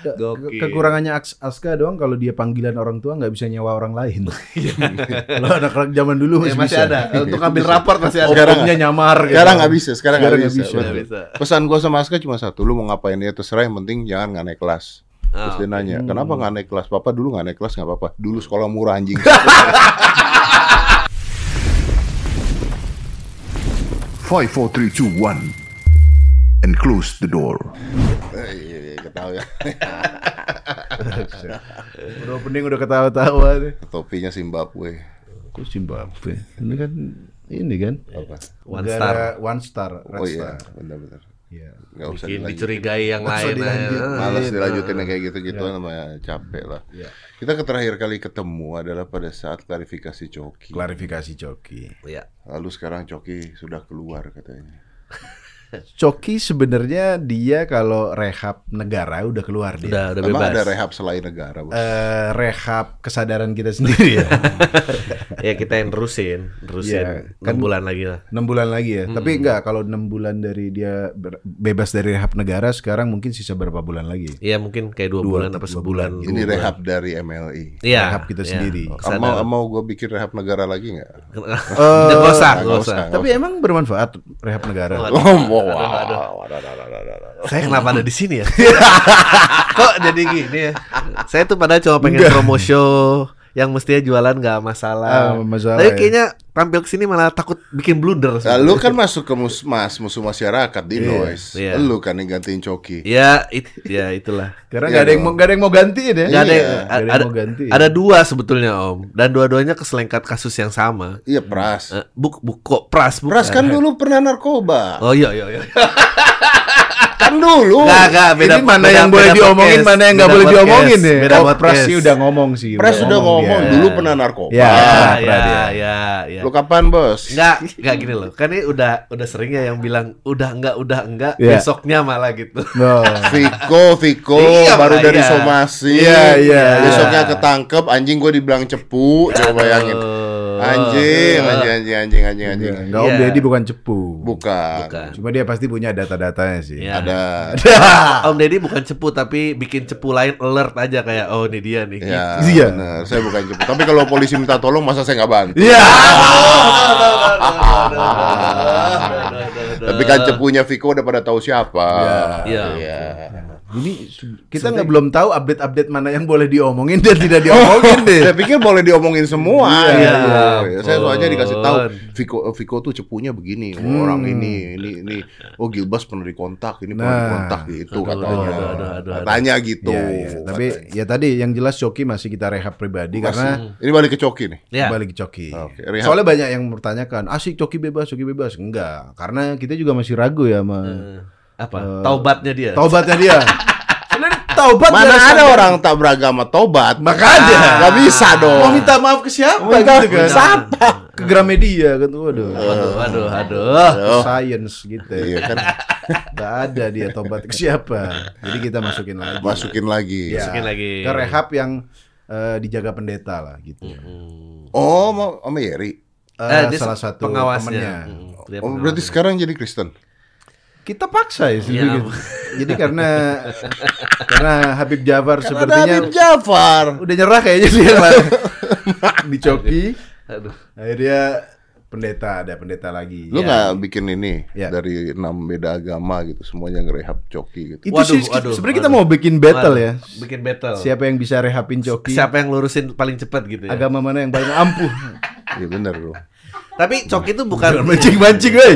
Gokil. Kekurangannya Aska doang kalau dia panggilan orang tua nggak bisa nyewa orang lain. kalau anak-anak zaman dulu Eh, masih, masih bisa. ada. Untuk ambil raport masih ada. Opomnya nyamar. gitu. Sekarang nggak bisa, sekarang nggak Sekarang bisa. bisa. Pesan gua sama Aska cuma satu, lu mau ngapain ya terserah yang penting jangan nggak naik kelas. Terus Ah, dia nanya, kenapa nggak naik kelas? Papa dulu nggak naik kelas nggak apa-apa. Dulu sekolah murah anjing. Five, four, three, two, one, and close the door. Eh, ketawa ya. Udah opening udah ketawa-tawa nih. Topinya Zimbabwe. Kok Zimbabwe? Ini kan ini kan Apa? One negara one star, red Oh iya, star. benar-benar. Iya. Nggak usah dilanjutin. dicurigai yang lain. dilanjut. ah. Males Iya. dilanjutin yang kayak gitu-gitu namanya capek lah. Iya. Kita ke terakhir kali ketemu adalah pada saat klarifikasi Coki. Klarifikasi Coki. Iya. Lalu sekarang Coki sudah keluar katanya. Coki sebenarnya dia kalau rehab negara udah keluar dia. Udah, udah Emang bebas. ada rehab selain negara, Bos? Eh, rehab kesadaran kita sendiri ya. ya kita yang terusin, terusin enam kan- bulan lagi lah. 6 bulan lagi ya. Tapi enggak kalau 6 bulan dari dia bebas dari rehab negara sekarang mungkin sisa berapa bulan lagi? Iya mungkin kayak dua, Dua- bulan apa sebulan. bulan. Ini bulan. rehab dari MLI. Iya. rehab kita iya. sendiri. Kesadaran. Mau mau gue bikin rehab negara lagi nggak? Usah, nggak nggak usah. usah. Tapi emang bermanfaat rehab negara? Oh, wow, waduh, waduh, waduh. Saya kenapa ada di sini ya? Kok jadi gini ya? Saya tuh padahal cuma pengen promo show yang mestinya jualan nggak masalah. Ah, masalah Tapi ya. kayaknya tampil ke sini malah takut bikin blunder. Nah, lu kan masuk ke musmas, musuh masyarakat di noise. Iya. Lu kan yang gantiin Coki. Ya, it, ya itulah. Karena Iya nggak ada yang mau nggak ada yang mau gantiin ya. Nggak ada, Iya, yang- nggak ada yang ada, mau ganti. ada dua sebetulnya Om, dan dua-duanya keselengkat kasus yang sama. Iya, Pras. Eh, buk, buk, kok pras, bukan? Pras kan dulu pernah narkoba. Oh iya iya iya. Kan dulu. Nggak, nggak, beda Ini mana beda- yang boleh beda diomongin, podcast. mana yang nggak boleh podcast, diomongin ya. Beda Oh, podcast. Sih udah ngomong sih. Pras sudah ngomong dia. dulu pernah narkoba. Ya. Ya, pernah ya, dia. ya, ya. Lu kapan, Bos? Enggak, enggak gini loh. Kan ini udah udah sering ya yang bilang udah enggak, udah enggak, Iya. besoknya malah gitu. No. Viko, Viko Iya, baru Pak, dari iya. somasi. Iya, iya, Besoknya ketangkep, anjing gue dibilang cepu. Coba bayangin. Oh. Anjing, anjing, anjing, anjing, anjing, anjing. Enggak Om Iya. Deddy bukan cepu. Bukan. Bukan. Cuma dia pasti punya data-datanya sih. Iya. Ada. Om Deddy bukan cepu tapi bikin cepu lain alert aja kayak oh ini dia nih. Ya, Iya. benar. Saya bukan cepu. Tapi kalau polisi minta tolong, masa saya nggak bantu? Iya. Tapi kan cepunya Viko udah pada tahu siapa. Iya. Iya. Ini kita nggak belum tahu update-update mana yang boleh diomongin dan tidak diomongin deh. Saya pikir boleh diomongin semua. Iya, gitu. iya. Ya, Saya soalnya dikasih tahu. Viko Viko tuh cepunya begini. Hmm. Oh, Orang ini ini ini oh Gilbas pernah dikontak, ini pernah Nah. dikontak gitu Aduh, katanya. aduh, aduh, aduh, aduh. Katanya gitu. Iya, iya. Tapi ya tadi yang jelas Coki masih kita rehab pribadi karena Ini balik ke Coki nih. Ya. balik ke Coki. Rehab. Soalnya banyak yang bertanyakan, asik Coki bebas, Coki bebas. Enggak, karena kita juga masih ragu ya sama Eh, Apa? Taubatnya dia. taubatnya dia. Sebenarnya taubat Mana ada sadar. orang tak beragama tobat? Makanya. Nggak bisa dong. Mau minta maaf ke siapa Minta gitu kan? siapa? Ke Gramedia kan tuh waduh. Waduh, waduh, aduh. Oh. Science gitu. Iya kan Gak ada dia tobat ke siapa. Jadi kita masukin lagi. masukin lagi. Ya, Masukin lagi. Ke rehab yang eh, dijaga pendeta lah gitu. Oh, mau sama Yeri. Eh, Eh, dia salah satu pengawasnya. temennya. Mm, Oh, berarti sekarang jadi Kristen. Kita paksa ya Iya. sebenarnya. Jadi karena karena Habib Jafar ada sepertinya Habib Jafar. udah nyerah kayaknya sih yang lain. di Coki. Aduh. Akhirnya pendeta ada pendeta lagi. Lu Ya. nggak bikin ini Ya. dari enam beda agama gitu, semuanya ngerehab Coki gitu. Itu Waduh, sih sebenarnya kita mau bikin battle Waduh, ya. Bikin battle. Siapa yang bisa rehabin Coki? Siapa yang lurusin paling cepat gitu ya. Agama mana yang paling ampuh? Iya bener loh. Tapi Coki itu bukan Mancing-mancing, woi.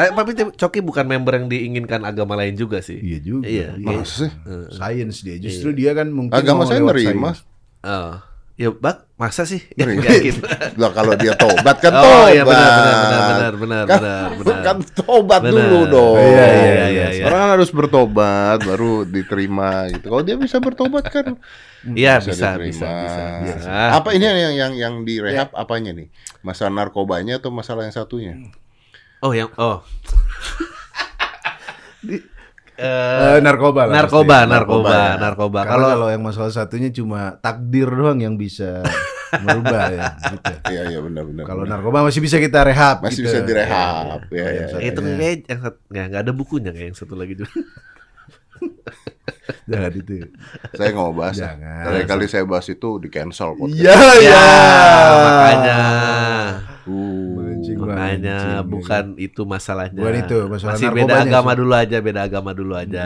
Tapi tapi Coki bukan member yang diinginkan agama lain juga sih. Iya juga. Iya. Masa sih? Science dia. Justru dia kan mungkin Agama mau saya nerima. science. Oh. Ya, Bak, masa sih? Ya, gitu. Lah kalau dia tobat kan Oh, tobat. iya, benar, benar, benar, benar, benar, kan, benar, benar. Kan tobat Benar. dulu dong. Iya, iya, iya, iya. Orang kan harus bertobat baru diterima gitu. Kalau dia bisa bertobat kan Iya, bisa, bisa, diterima. bisa, bisa, bisa. Apa ini yang yang yang direhab apanya nih? Masalah narkobanya atau masalah yang satunya? Oh, yang oh. Eh, narkoba lah. narkoba, pasti. narkoba, ya. narkoba. Kalau kalau yang masalah satunya cuma takdir doang yang bisa merubah ya. Gitu. Iya iya benar benar. Kalau narkoba masih bisa kita rehab. masih gitu. bisa direhab. Ya, ya, yang ya. satu- itu kayak yang nggak ada bukunya kayak yang satu lagi juga. Jangan itu. Saya nggak mau bahas. Jangan. Terakhir kali saya bahas itu di cancel. Iya, Ya, makanya. Uh, Mancing, Makanya mancing. bukan itu masalahnya. Bukan itu, masalah Masih beda agama sih. dulu aja, beda agama dulu aja.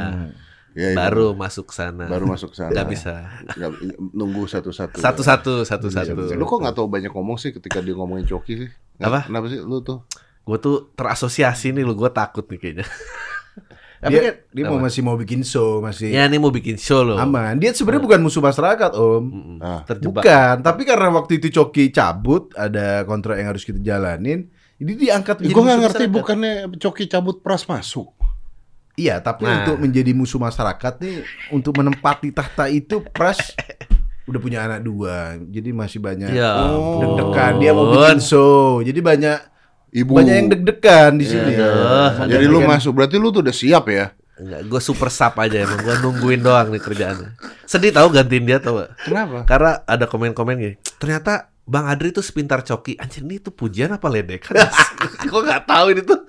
ya, itu. Baru masuk sana. baru masuk sana. Nggak bisa. Nunggu satu-satu. Satu-satu, satu-satu. Lu kok nggak tahu banyak ngomong sih ketika dia ngomongin coki sih? Nggak- Apa? Kenapa sih lu tuh? Gue tuh terasosiasi nih lu, gue takut nih kayaknya. Tapi Dia, kan, dia mau masih mau bikin show masih ya ini mau bikin show loh. aman. Dia sebenarnya bukan musuh masyarakat om. Mm-mm. Ah. Terjebak. Bukan, tapi karena waktu itu Coki cabut, ada kontrak yang harus kita jalanin, jadi diangkat menjadi Gue nggak ngerti masyarakat. bukannya coki cabut pras masuk. Iya, tapi Nah. untuk menjadi musuh masyarakat nih, untuk menempati tahta itu Pras udah punya anak dua, jadi masih banyak Ya Oh. deg-degan. Dia mau bikin show, jadi banyak Ibu. banyak yang deg-degan di sini. Iya. Makanya Jadi lu masuk berarti lu tuh udah siap ya? Enggak, gue super sap aja emang gue nungguin doang nih kerjaannya. Sedih tahu gantiin dia tau gak? Kenapa? Karena ada komen-komen gini. Ternyata Bang Adri tuh sepintar coki. Anjir ini tuh pujian apa ledekan? gue nggak tahu ini tuh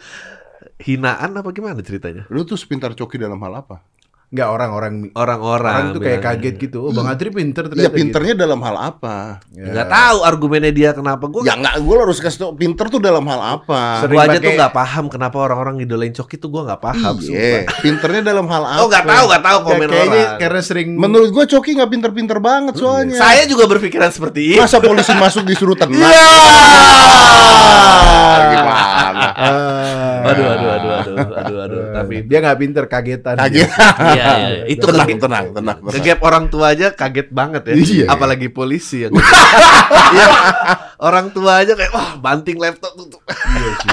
hinaan apa gimana ceritanya? Lu tuh sepintar coki dalam hal apa? Nggak orang-orang Orang-orang orang tuh kayak kaget gitu. Oh, Bang Adri pinter Iya ternyata. pinternya dalam hal apa? gitu. Nggak tahu argumennya dia kenapa gue. Ya nggak, gue harus kasih tau pinter tuh dalam hal apa? Sering Gue aja tuh pakai- nggak paham kenapa orang-orang ngidolain coki tuh gue nggak paham. Iya, pinternya dalam hal apa? Oh nggak tahu nggak tahu Ya, komen kayaknya orang. karena sering Menurut gue coki nggak pinter-pinter banget soalnya. Saya juga berpikiran seperti itu. Masa polisi masuk disuruh tenang? Iya. Gimana? Ah. Aduh, aduh, aduh, aduh, aduh, aduh. Tapi dia nggak pinter kagetan. Kaget. iya, iya, iya. itu tenang, tenang, tenang, tenang. Kegap orang tua aja kaget banget ya. Iya. Apalagi polisi ya. Iya. orang tua aja kayak wah banting laptop tuh. Iya sih.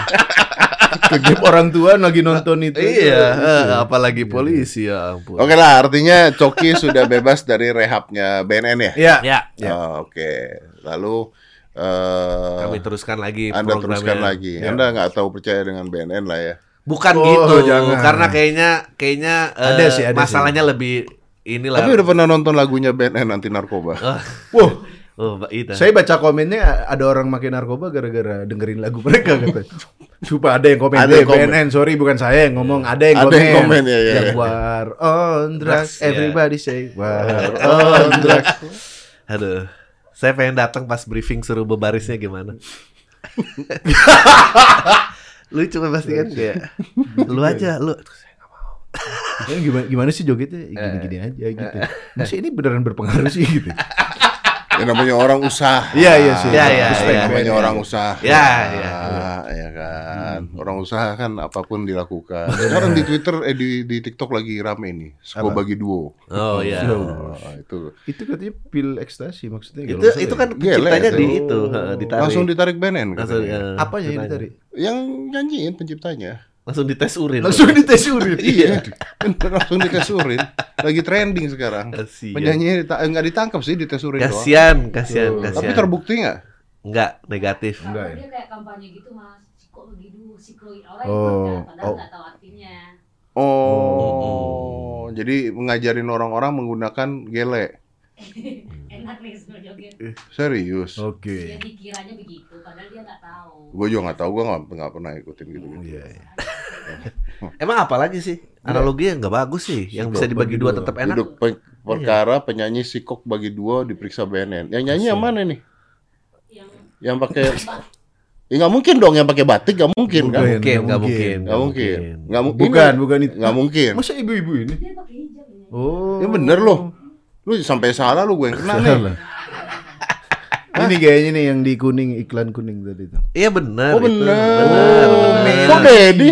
Kegep orang tua lagi nonton itu. iya, eh, apalagi polisi ya ampun. Oke lah, artinya Coki sudah bebas dari rehabnya BNN ya? Iya. Ya, Ya. Oh, Oke, lalu eh kami teruskan lagi Anda programnya. teruskan lagi. Ya. Anda nggak tahu percaya dengan BNN lah ya? Bukan Oh, gitu, jangan. karena kayaknya kayaknya eh, Ada sih, ada masalahnya lebih inilah. Tapi udah pernah nonton lagunya BNN anti narkoba? Oh, Wow. oh, Mbak Ida. Saya baca komennya ada orang makin narkoba gara-gara dengerin lagu mereka kata. Sumpah ada yang komen. Ada Eh, yang komen. BNN, sorry bukan saya yang ngomong, ada yang Ada komen. yang komen, ya, ya, ya. war on drugs, Drugs, ya. everybody say war on drugs. Aduh. Saya pengen datang pas briefing suruh bebarisnya gimana. lu cuma pasti kan kayak lu aja lu Ya, gimana, gimana sih jogetnya? Ya, Gini-gini aja gitu. Masa ini beneran berpengaruh sih gitu? Ya namanya orang usaha. Iya, iya sih. Iya, iya, iya. namanya BNN. orang usaha. Ya, ya. ya kan. Orang usaha kan apa pun dilakukan. Sekarang di Twitter eh di di TikTok lagi rame nih. Sko Apa? bagi duo. oh ya Oh, itu Itu katanya pil ekstasi maksudnya. itu itu ya. kan penciptanya itu. di itu heeh, ditarik langsung ditarik BNN langsung katanya. eh, Apanya yang ditarik? Yang nyanyiin penciptanya. Langsung dites urin Langsung dites urin. Iya, langsung ditesurin. Lagi trending sekarang. Dita- eh, nggak ditangkap sih ditesurin doang. kasian kasian Tuh. kasian Tapi terbukti nggak? enggak negatif Enggak ya? dia kayak kampanye gitu mas psiko begitu psikoin orang Oh, kan padahal oh. nggak tahu artinya Oh, jadi mengajarin orang-orang menggunakan gele. enak nih semua joget Serius? Oke. dia dikiranya begitu padahal dia nggak tahu Gue juga nggak tahu, gue nggak nggak pernah ikutin gitu. -gitu. Iya, iya. emang apa lagi sih analoginya nggak bagus sih yang bisa dibagi bagi dua dua. tetap enak Duduk pe- perkara penyanyi sikok bagi dua diperiksa BNN. Yang nyanyi yang mana nih? yang Yang pakai Ya nggak mungkin dong yang pakai batik nggak mungkin kan? Bukan. mungkin nggak nggak mungkin mungkin. Nggak mungkin. Nggak mungkin. Bukan, bukan itu. Nggak mungkin. Masa ibu-ibu ini? dia pakai hijab ini Oh. Ya bener loh. Lu sampai salah lu gue yang kena nih. Ini kayaknya nih yang di kuning iklan kuning tadi tuh. iya benar Oh itu. bener. benar Kok benar Dedi?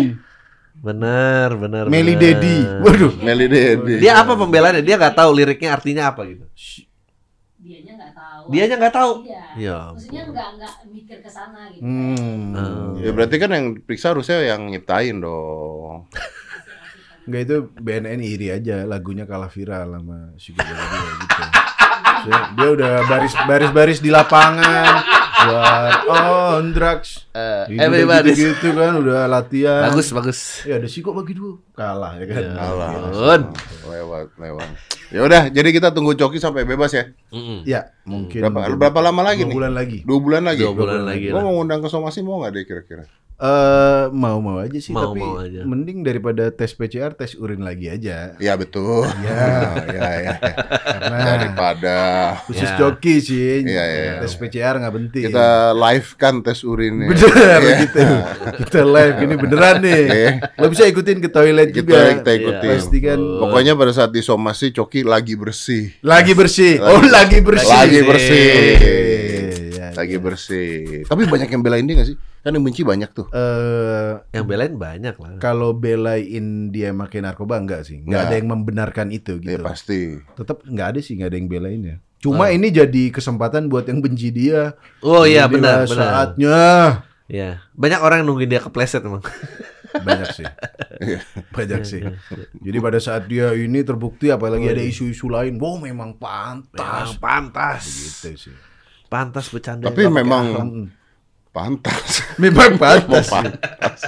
benar benar Meli benar. Dedi. Waduh. Meli Dedi. dia apa pembelaannya dia nggak tahu liriknya artinya apa gitu dianya nggak tahu Dianya nggak tahu? iya Ya maksudnya nggak nggak mikir ke sana gitu Hmm. Oh. Ya berarti kan yang periksa harusnya yang nyiptain dong. Enggak itu BNN iri aja lagunya kalah viral sama si Gubernur dia gitu. Maksudnya, dia udah baris baris baris di lapangan buat on drugs. Itu udah everybody. gitu kan udah latihan. bagus bagus Ya ada sih kok bagi dua kalah ya kan. Ya. Alah, Ampun. lewat, lewat. Ya udah, jadi kita tunggu Coki sampai bebas ya. Mm-mm. Ya mungkin Berapa berapa lama lagi dua nih? bulan lagi. Dua bulan lagi. Dua bulan lagi Gua lah. mau ngundang ke somasi mau nggak deh kira-kira? Eh mau-mau aja sih tapi Mau-mau aja. mending daripada tes PCR tes urin lagi aja. Ya betul. Ya, ya, ya. Karena Daripada khusus Ya. joki sih. Iya, iya, iya. Tes PCR nggak penting. kita live kan tes urin Bener Iya. gitu. Kita live ini beneran nih. Iya. Lo bisa ikutin ke toilet Kita, juga. kita ikutin. Pastikan Pokoknya pada saat disomasi Coki lagi bersih. lagi bersih. Oh, lagi bersih. Lagi bersih. Iya, Lagi iya. bersih. Tapi banyak yang belain dia gak sih? Kan yang benci banyak tuh. Eh, Yang belain banyak lah. kalau belain dia makin narkoba enggak sih? Enggak Nggak. ada yang membenarkan itu Ya gitu. pasti. Tetap enggak ada sih, enggak ada yang belainnya. Cuma ini jadi kesempatan buat yang benci dia. Oh iya benar benar. Saatnya Ya. Banyak orang yang nungguin dia kepleset emang. banyak sih. banyak sih. Jadi pada saat dia ini terbukti apalagi ada isu-isu lain, wow memang Memang pantas. pantas. Gitu sih. Pantas bercanda. Tapi memang Hmm. Pantas. Memang pantas. sih. pantas.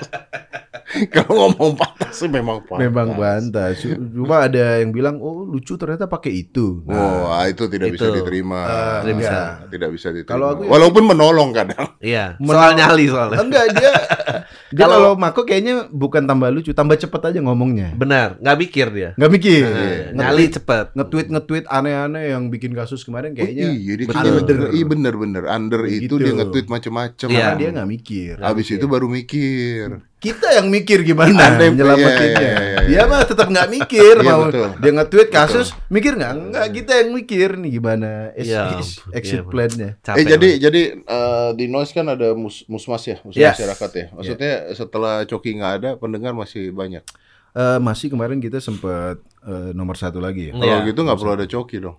Kalau ngomong pantas sih memang pantas. Memang pantas. Cuma ada yang bilang, oh lucu ternyata pakai itu. Wah, Oh, itu tidak bisa Itu. diterima. Eh, Tidak bisa. Tidak bisa diterima. Kalau aku ya- walaupun menolong kadang. Iya. Menol- Soal nyali soalnya. Enggak dia dia Kalau- kalau Mako kayaknya bukan tambah lucu, tambah cepet aja ngomongnya. Benar. Nggak mikir dia. Nggak mikir. Nah, Nge-tweet- nyali cepet. Nge-tweet nge-tweet aneh-aneh yang bikin kasus kemarin kayaknya. iya, dia betul. kayaknya under. Iya bener-bener under itu Begitu. dia nge-tweet macem-macem. Iya. Karena dia nggak mikir. Habis itu baru mikir. kita yang mikir gimana Anda yang- menyelamatinnya. iya, iya, iya, Dia mah tetap nggak mikir Iya, mau betul. dia nge-tweet kasus, mikir nggak? Enggak, kita yang mikir nih gimana Iya, exit Iya, plan-nya. Capek eh jadi emang. jadi eh, di noise kan ada mus musmas ya, musuh Yes. masyarakat ya. Maksudnya setelah Coki nggak ada, pendengar masih banyak. Eh, masih kemarin kita sempat eh, nomor satu lagi ya. Iya. Kalau gitu nggak perlu ada Coki dong.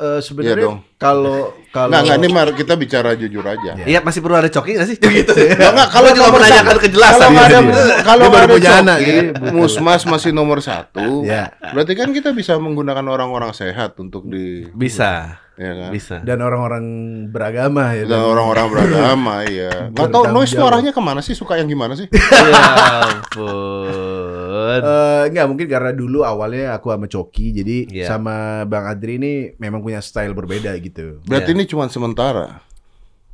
Eh, Iya sebenarnya dong. kalau kalau Nggak nggak ini Mar, kita bicara jujur aja. Iya masih perlu ada coki nggak sih? Gitu. Nggak, nggak, kalau juga menanyakan kejelasan. Kalau ada, Iya, iya. kalau ada punya Coki. Musmas masih nomor satu. Ya. Berarti kan kita bisa menggunakan orang-orang sehat untuk di, Bisa. Ya kan? Bisa. dan orang-orang beragama ya. Dan orang-orang beragama, iya. Nggak tahu Bertanggung noise tuh arahnya ke mana sih? Suka yang gimana sih? ya ampun. Eh, enggak mungkin karena dulu awalnya aku sama Coki jadi Iya. sama Bang Adri ini memang punya style berbeda gitu. Berarti Iya. ini cuma sementara.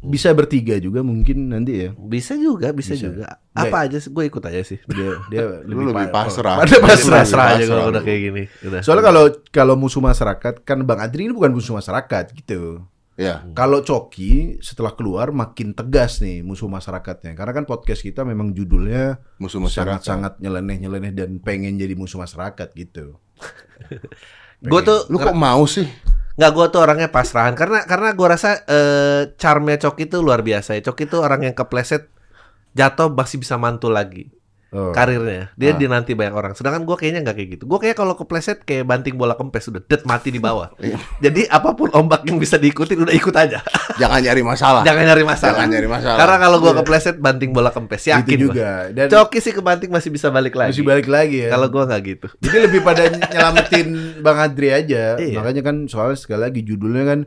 Bisa bertiga juga mungkin nanti ya. Bisa juga, bisa, Bisa. juga. Apa aja sih? Gue ikut aja sih. Dia dia Lu lebih pa- pasrah. Pada pasrah. Pasrah aja Pasrah kalau udah kayak gini. Udah. Soalnya kalau kalau musuh masyarakat kan Bang Adri ini bukan musuh masyarakat gitu. Ya. Kalau Coki setelah keluar makin tegas nih musuh masyarakatnya. Karena kan podcast kita memang judulnya Musuh masyarakat. sangat-sangat nyeleneh-nyeleneh dan pengen jadi musuh masyarakat gitu. gue tuh Lu kok mau sih? Nggak gue tuh orangnya pasrahan karena karena gue rasa eh, charmnya Coki tuh luar biasa ya. Coki tuh orang yang kepleset jatuh masih bisa mantul lagi Oh. karirnya. Dia Ah. dinanti banyak orang. Sedangkan gue kayaknya nggak kayak gitu. Gue kayak kalau kepleset kayak banting bola kempes udah dead mati di bawah. Iya. Jadi apa pun ombak yang bisa diikutin udah ikut aja. Jangan nyari masalah. Jangan nyari masalah. Jangan nyari masalah. Karena kalau gue kepleset banting bola kempes yakin Itu gua. juga. Dan Coki sih kebanting masih bisa balik lagi. masih balik lagi ya. Kalau gue nggak gitu. Jadi lebih pada nyelamatin Bang Adri aja. Iya. Makanya kan soalnya sekali lagi judulnya kan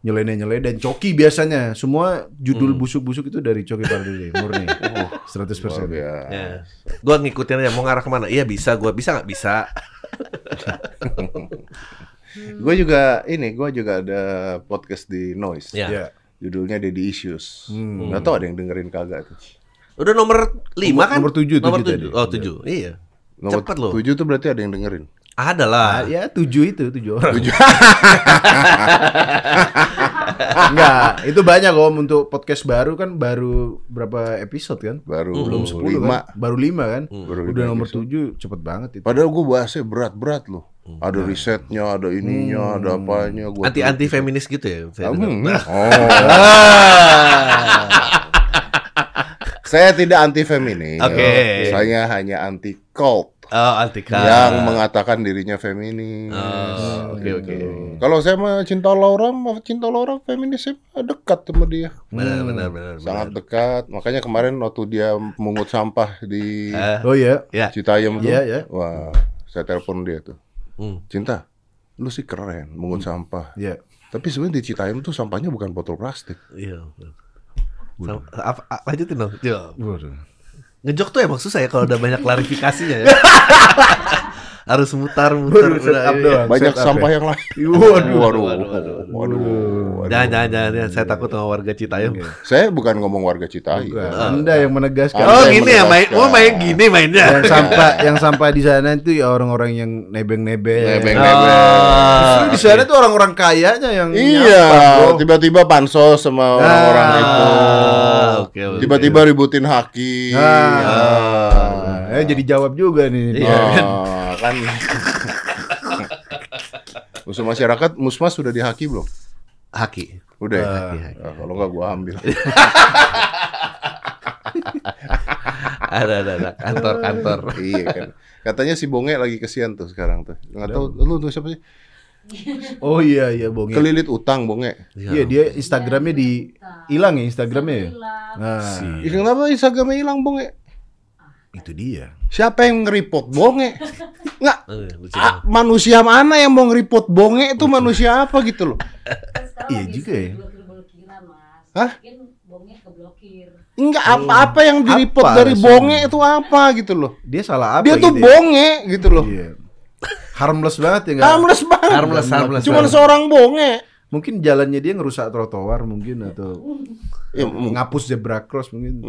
nyeleneh-nyeleneh dan Coki biasanya semua judul Hmm. busuk-busuk itu dari Coki Pardede murni. Oh, 100%. Luar biasa. Ya. Gue ngikutin aja mau ngarah ke mana. Iya bisa, gue bisa nggak bisa. Gue juga ini, gue juga ada podcast di Noise. Ya. Ya. Judulnya Daddy Issues. Hmm. Nggak tahu ada yang dengerin kagak tuh. Udah nomor lima kan? nomor tujuh, Nomor tujuh tujuh. tadi. Oh tujuh. Iya. Nomor Cepet loh. tujuh tuh berarti ada yang dengerin. Ada lah. Ah, ya tujuh itu tujuh orang. Enggak, itu banyak om untuk podcast baru kan baru berapa episode kan? Baru Belum 10 lima. kan? Baru lima kan? Baru Udah nomor episode. tujuh cepet banget itu. Padahal gue bahasnya berat-berat loh. Hmm. Ada risetnya, ada ininya, ada apanya. Gua Anti anti feminis gitu ya. Hmm, Nah. Oh. Saya tidak anti feminis. Oke. Saya hanya anti cult Oh anti yang mengatakan dirinya feminis. Oh, oke oke. Kalau saya mah cinta Laura, mah cinta Laura feminis saya dekat sama dia. Benar benar benar. Sangat dekat. Makanya kemarin waktu dia mungut sampah di Eh, Oh ya. ya. Citayam tuh. Iya, iya. Wah, saya telepon dia tuh. Hmm. Cinta, lu sih keren mungut sampah. Iya. Tapi sebenarnya di Citayam tuh sampahnya bukan botol plastik. Iya. Sam- apa- lanjutin dong. Jo. Ngejok tuh emang susah ya kalau udah banyak klarifikasinya ya. harus mutar mutar. Baru set up Udah, iya. doang. Banyak sampah ya. yang lain. Waduh. Waduh, waduh, waduh, waduh. waduh. Jangan jangan jangan, saya takut sama warga Citayam. Saya bukan ngomong warga Citai. Bukan. Anda yang menegaskan. Oh gini ya main, oh main gini mainnya. yang sampah yang sampah di sana itu ya orang-orang yang nebeng-nebeng. Nebeng-nebeng. Justru di sana tuh orang-orang kayanya yang Iya, tiba-tiba bansos sama orang-orang Ah, itu. Oke, oke. Tiba-tiba ributin haki. Ah. Ah. Eh jadi jawab juga nih. Iya. Ah, kan. Musuh masyarakat, Musmas sudah dihaki belum? Haki. Udah. ya? Ah. Ah, kalau nggak gua ambil. Ada ada ada kantor-kantor. iya kan. Katanya si Bonge lagi kesian tuh sekarang tuh. Nggak tahu lu tuh siapa sih? Oh iya iya Bong. Kelilit utang Bonge. Iya dia Instagramnya di hilang ya Instagramnya ya. Hilang. Nah Ih, kenapa Instagramnya hilang Bonge? itu dia. Siapa yang nge-report Bonge? Nggak, Eh, ah, manusia mana yang mau nge-report Bonge itu manusia apa gitu loh? Iya juga ya. Hah? Keblokir. Enggak apa-apa yang di-report Apa dari? Bonge itu apa gitu loh. Dia salah apa? Dia tuh ya? Bonge gitu loh. Iya. Harmless banget ya nggak? Harmless banget. Harmless, harmless. Cuman harmless. seorang Bonge. Mungkin jalannya dia ngerusak trotoar mungkin atau Ya, ngapus zebra cross mungkin.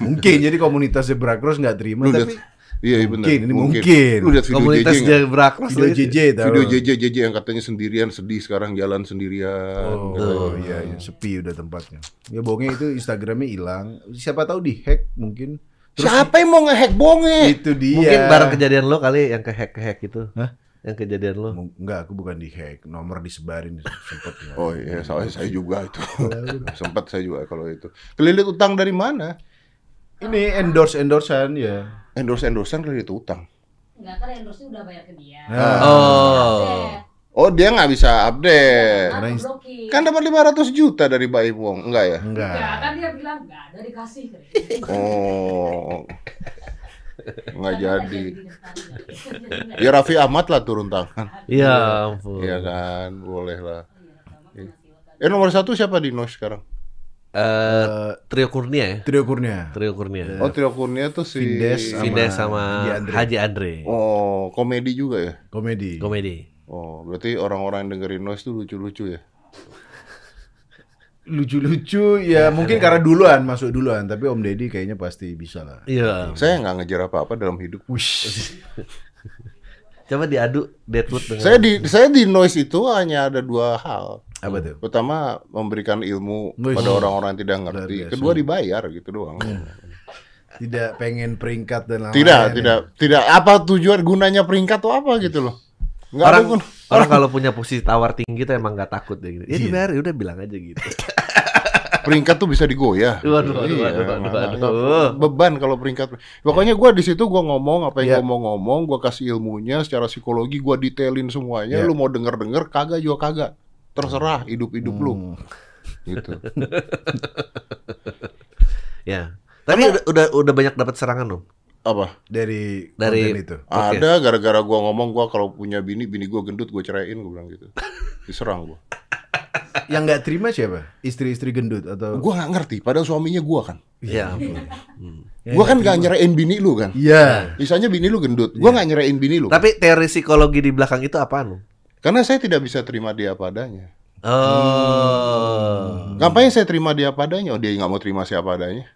mungkin jadi komunitas zebra cross nggak terima Lu tapi lihat- Iya, iya benar. Mungkin, ini mungkin. Lu lihat video Komunitas JJ? Jebra Cross video. JJ tahu. Video JJ JJ yang katanya sendirian sedih sekarang jalan sendirian. Oh, Katanya. iya, iya, sepi udah tempatnya. Ya Bonge itu Instagramnya hilang. Siapa tahu dihack mungkin. Siapa yang mau ngehack Bonge? Itu dia. Mungkin bareng kejadian lo kali yang ke hack ke hack itu. Hah? Yang kejadian lo. Enggak, aku bukan dihack. Nomor disebarin sempet. ya. Oh iya, soalnya saya juga itu. Sempat saya juga kalau itu. Kelilit utang dari mana? Ini endorse endorsean ya. Endorse endorsean kelilit utang. Enggak kan endorse udah bayar ke dia. Nah, Oh. Oh dia nggak bisa update. Karena. Kan dapat 500 juta dari Baim Wong, enggak ya? enggak. Enggak, kan dia bilang enggak ada dikasih. Oh. Nggak jadi. Ya Raffi Ahmad lah turun tangan. Iya ampun. Iya kan, boleh lah. Eh nomor satu siapa di Noise sekarang? Eh, Trio Kurnia ya. Trio Kurnia. Trio Kurnia. Oh Trio Kurnia tuh si Vindes sama- Vindes sama Haji Andre. Haji Andre. Oh komedi juga ya? Komedi. Komedi. Oh berarti orang-orang yang dengerin Noise tuh lucu-lucu ya? Lucu-lucu ya mungkin karena duluan masuk duluan tapi Om Deddy kayaknya pasti bisa lah. Iya. Saya nggak ngejar apa-apa dalam hidup. Wush. Coba diadu Deadwood dengan Saya di saya di Noise itu hanya ada dua hal. Apa tuh? Pertama memberikan ilmu pada orang-orang yang tidak ngerti. Kedua dibayar gitu doang. Tidak pengen peringkat dan lain-lain. Tidak, ya. tidak, tidak. Apa tujuan gunanya peringkat tuh apa gitu loh? Nggak orang gun- orang kalau punya posisi tawar tinggi tuh emang nggak takut deh gitu. Ya Iya. dibayar, udah bilang aja gitu. peringkat tuh bisa digoyah. Waduh, waduh, Iya, waduh, waduh, nggak- waduh. nggak- Beban kalau peringkat. Pokoknya gua di situ gua ngomong apa yang gua mau ngomong, gua kasih ilmunya secara psikologi, gua detailin semuanya. Iya. Lu mau denger-denger kagak juga kagak. Terserah hidup-hidup lu Hmm. gitu. Ya. Tapi udah, udah udah banyak dapat serangan dong. Apa? dari Dari- itu. Ada gara-gara gua ngomong gua kalau punya bini, bini gua gendut gua ceraiin gua bilang gitu. Diserang gua. Yang nggak terima siapa? Istri-istri gendut atau? Gua nggak ngerti, padahal suaminya gua kan. Ya ampun. Yang Gua kan nggak gak nyerain bini lu kan. Iya. Misalnya bini lu gendut, gua nggak nyerain bini lu. Tapi teori psikologi di belakang itu apaan lo? Karena saya tidak bisa terima dia apa adanya. Oh. Ngapain saya terima dia apa adanya? Oh dia nggak mau terima siapa adanya.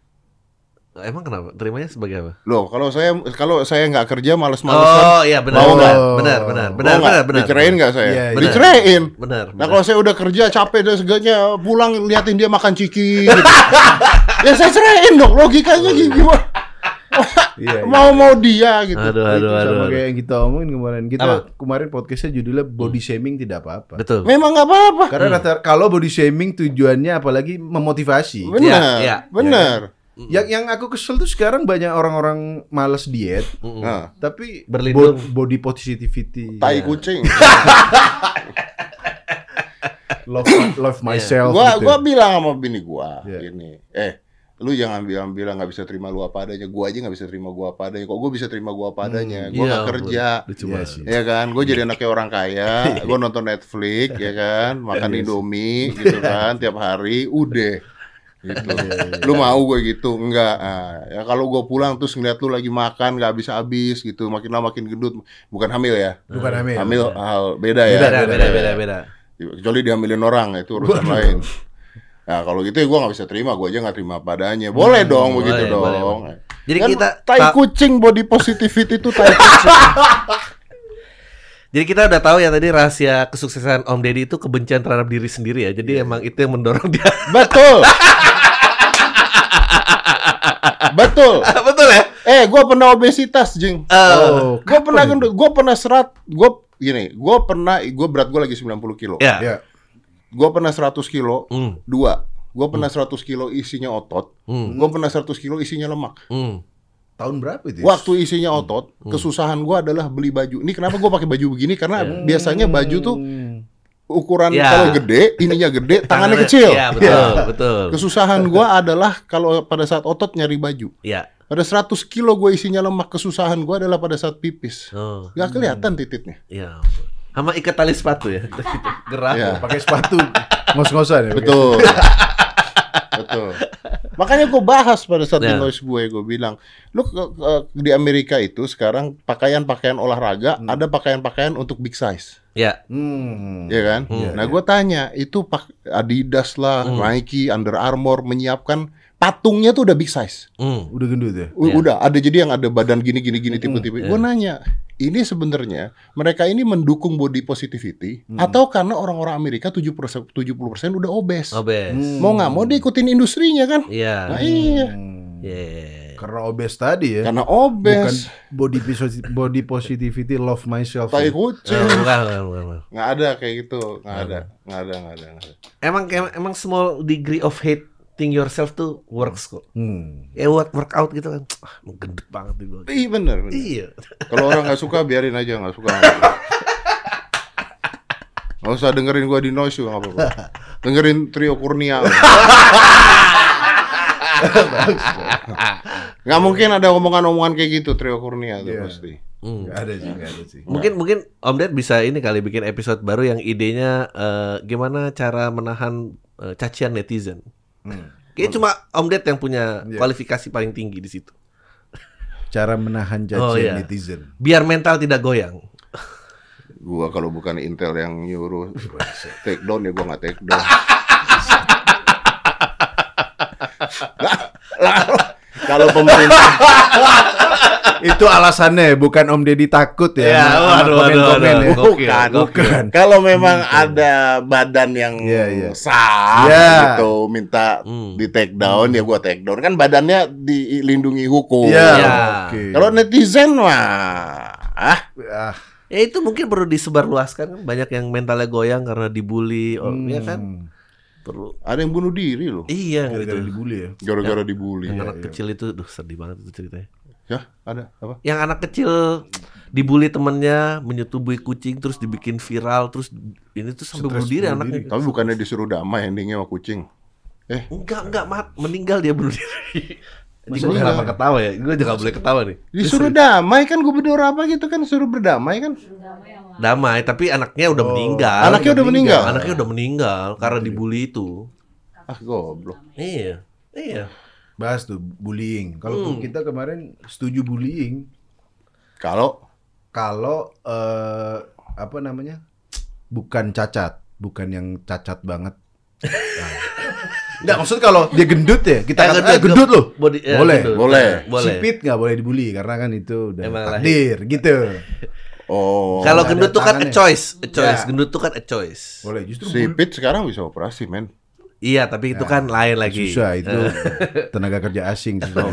Emang kenapa? Terimanya sebagai apa? Loh, kalau saya kalau saya nggak kerja males-malesan, Oh iya benar Mau benar nggak? benar benar mau benar nggak? benar benar. Dicerain nggak saya? Iya, iya. Dicerain. Benar. Nah benar. kalau saya udah kerja capek dan segalanya pulang liatin dia makan ciki. gitu. ya saya ceraiin dong. Logikanya gimana? Iya, iya. mau mau dia gitu. Aduh aduh aduh. sama aduh. kayak yang kita omongin kemarin. Kita Apa? kemarin podcastnya judulnya body shaming tidak apa-apa. Betul. Memang nggak apa-apa. Karena rata kalau body shaming tujuannya apalagi memotivasi. Benar, iya. benar. Yang yang aku kesel tuh sekarang banyak orang-orang males diet, Mm-mm. Nah, tapi Berlindung. bo- body positivity, tai Iya. kucing. love love myself. gua gitu. gua bilang sama bini gua Iya. gini, eh lu jangan bilang bilang nggak bisa terima lu apa adanya. Gua aja nggak bisa terima gua apa adanya. Kok gua bisa terima gua apa adanya? Gua Iya, nggak kerja. Iya banget. sih. Ya kan, gue jadi anaknya orang kaya, gue nonton Netflix, ya kan, makan Iya. Indomie, gitu kan, tiap hari, udah. Gitu. lu mau gue gitu? Enggak. Ah, ya kalau gue pulang terus ngeliat lu lagi makan nggak habis-habis gitu, makin lama makin gendut. Bukan hamil ya? Bukan hamil. Hamil hal beda ya. Beda, beda, beda, beda. Kecuali dihamilin orang itu urusan lain. Nah kalau gitu ya gue nggak bisa terima, gue aja nggak terima padanya. Boleh dong begitu Hmm, boleh, dong. boleh, Jadi Kan kita tai ta- kucing body positivity itu tai kucing. Jadi kita udah tahu ya tadi rahasia kesuksesan Om Deddy itu kebencian terhadap diri sendiri ya. Iya. Jadi emang itu yang mendorong dia. Betul. Betul. Betul ya? Eh, gue pernah obesitas, Jing. Oh, gue pernah gendut, gue pernah serat, gue gini, gue pernah, gue berat gue lagi 90 kilo. Ya. Ya. Gue pernah 100 kilo, Hmm. dua. Gue pernah 100 kilo isinya otot. Hmm. Gue pernah 100 kilo isinya lemak. Hmm. Tahun berapa itu? ya? Waktu isinya otot, kesusahan gue adalah beli baju. Ini kenapa gue pakai baju begini? Karena biasanya baju tuh ukuran Ya. kalau gede, ininya gede, tangannya kecil. Iya, betul, betul. Kesusahan gue adalah kalau pada saat otot nyari baju. Iya. Pada 100 kilo gue isinya lemak, kesusahan gue adalah pada saat pipis. Oh, Gak kelihatan titiknya. iya. Sama ikat tali sepatu ya. Gerak. Iya. Pakai sepatu ngos-ngosan ya. Betul. Betul. Makanya gue bahas pada saat di Ya. noise gue, gue bilang, lu ke- ke- di Amerika itu sekarang pakaian-pakaian olahraga ada pakaian-pakaian untuk big size, Ya. Hmm. ya kan? Hmm. Nah gue tanya, itu pak Adidas lah, Nike, Under Armour menyiapkan patungnya tuh udah big size, Hmm. Udah gendut ya? U- Ya. udah ada jadi yang ada badan gini gini gini tipe-tipe. ya. Gue nanya, ini sebenarnya mereka ini mendukung body positivity atau karena orang-orang Amerika 70% 70% udah obes. Obes. Mau nggak mau dia ikutin industrinya kan? Iya. Nah, iya. Hmm. Iya. Karena obes tadi ya. Karena Bukan obes. body posi- body positivity love myself. Tai ya. kucing. Eh, bukan, bukan, bukan, bukan. Nggak ada kayak gitu. Nggak ada. Nggak ada, nggak ada, nggak ada. Emang emang, emang small degree of hating yourself tuh works kok. Hmm. Ya work workout gitu kan. Ah, gendut banget nih gue. Iya bener, bener. Iya. Kalau orang nggak suka biarin aja nggak suka. Nggak usah dengerin gua di noise juga nggak apa-apa. Dengerin trio Kurnia. Nggak mungkin ada omongan-omongan kayak gitu trio Kurnia tuh Iya. pasti. Hmm. Gak ada sih, gak ada sih. Mungkin mungkin Om Ded bisa ini kali bikin episode baru yang idenya eh, gimana cara menahan eh, cacian netizen. Hmm. Kayaknya cuma Om Ded yang punya Iya. kualifikasi paling tinggi di situ. Cara menahan cacian Oh, iya. netizen. Biar mental tidak goyang. Gua kalau bukan Intel yang nyuruh take down ya gua nggak take down. Lah, kalau pemerintah Itu alasannya bukan Om Deddy takut ya. Ya, waduh, waduh, ya. waduh. Gokil, bukan, bukan. Kalau memang ada badan yang Iya, iya. sah Iya. gitu minta Hmm. di take down ya gua take down kan badannya dilindungi hukum. Iya. Ya. Oke. Kalau netizen mah ah ah, Ya itu mungkin perlu disebarluaskan kan banyak yang mentalnya goyang karena dibully, oh, hmm, ya kan? Perlu. ada yang bunuh diri loh Iya Gara-gara gitu. dibully ya. gara-gara dibully. Yang Iya, anak iya. kecil itu, duh sedih banget itu ceritanya. Ya, ada apa? Yang anak kecil dibully temennya, menyetubui kucing, terus dibikin viral, terus ini tuh sampai bunuh diri anaknya. Tapi bukannya disuruh damai endingnya sama kucing. Eh, Enggak, enggak, mat, meninggal dia bunuh diri. Gue kenapa ketawa ya? Gue juga gak boleh ketawa nih. disuruh damai kan gubernur apa gitu kan suruh berdamai kan? Damai tapi anaknya udah Oh, meninggal. Anaknya udah meninggal. Anaknya udah meninggal karena dibully itu. Ah, goblok. Iya, iya. Bahas tuh bullying. Kalau Hmm. kita kemarin setuju bullying Kalau kalau eh, apa namanya? Bukan cacat, bukan yang cacat banget. Nah. Enggak, maksud kalau dia gendut ya, kita Eh, kata, gendut, "Eh, gendut loh. Body- ya, boleh. gendut. Boleh. Boleh. Sipit nggak boleh dibully karena kan itu udah Emang takdir gitu. oh Kalau gendut tuh kan a choice, a choice. Ya. Gendut tuh kan a choice. Boleh justru sipit sekarang bisa operasi men. Iya, tapi itu kan lain lagi. susah itu tenaga kerja asing susah.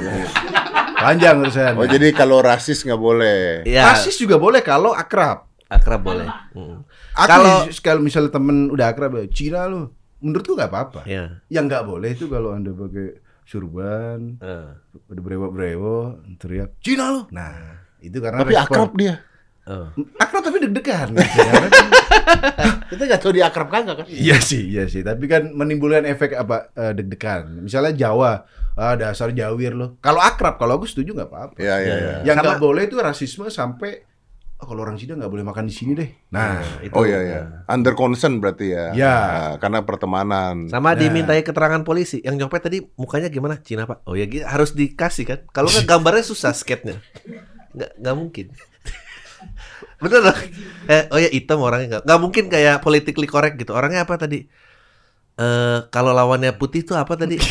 Panjang urusan. Oh jadi kalau rasis nggak boleh. Iya, Rasis juga boleh kalau akrab. akrab boleh. Hmm. Aku Kalau- kalau misalnya temen udah akrab, ya, Cina lu, menurutku nggak apa-apa. Iya. Yang nggak boleh itu kalau anda pakai surban, Eh. udah brewo-brewo, teriak Cina lu. Nah, itu karena Tapi respon. akrab dia. Oh. Akrab tapi deg-degan. Kita nggak tahu dia akrab kagak kan? Iya sih, iya sih. Tapi kan menimbulkan efek apa eh, deg-degan. Misalnya Jawa, ah dasar Jawir lo. Kalau akrab, kalau aku setuju nggak apa-apa. Iya iya iya. Yang Sama- nggak boleh itu rasisme sampai oh, kalau orang Cina nggak boleh makan di sini deh. Nah, itu. Oh iya iya. Under consent berarti ya. Ya. Nah, karena pertemanan. Sama Nah. dimintai keterangan polisi. Yang nyopet tadi mukanya gimana? Cina pak? Oh ya gitu, harus dikasih kan. Kalau nggak gambarnya susah sketnya. Nggak nggak mungkin. Bener dong. Eh, oh ya hitam orangnya nggak nggak mungkin kayak politically correct gitu. Orangnya apa tadi? Eh kalau lawannya putih tuh apa tadi?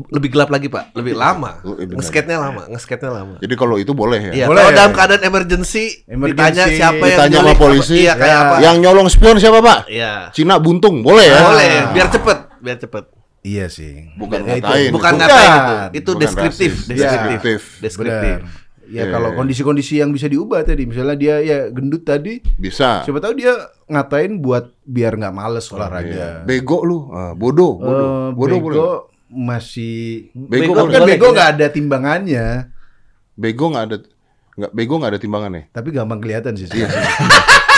Lebih gelap lagi pak, lebih lama. Oh, iya. Ngesketnya lama, ngesketnya lama. Jadi kalau itu boleh ya. Iya, Boleh. kalau dalam keadaan emergency, Emergency. ditanya siapa yang Ditanya sama nyulik, polisi. Iya, kayak Ya. apa? Yang nyolong spion siapa, Pak? Iya. Cina buntung, boleh ya? Boleh, biar cepet, biar cepet. iya sih. Bukan Ya, ngatain. Bukan Bukan. ngatain itu, itu Bukan deskriptif, rasis. deskriptif, Ya. deskriptif. Benar. Ya Iya, kalau kondisi-kondisi yang bisa diubah tadi, misalnya dia ya gendut tadi, Bisa. siapa tahu dia ngatain buat biar nggak males olahraga. Bego lu, Ah, bodoh, bodoh, Eh, bodoh bego boleh. masih Bego boleh. kan boleh, bego nggak ada timbangannya, Bego nggak ada, nggak bego nggak ada timbangannya. tapi gampang kelihatan sih. Iya.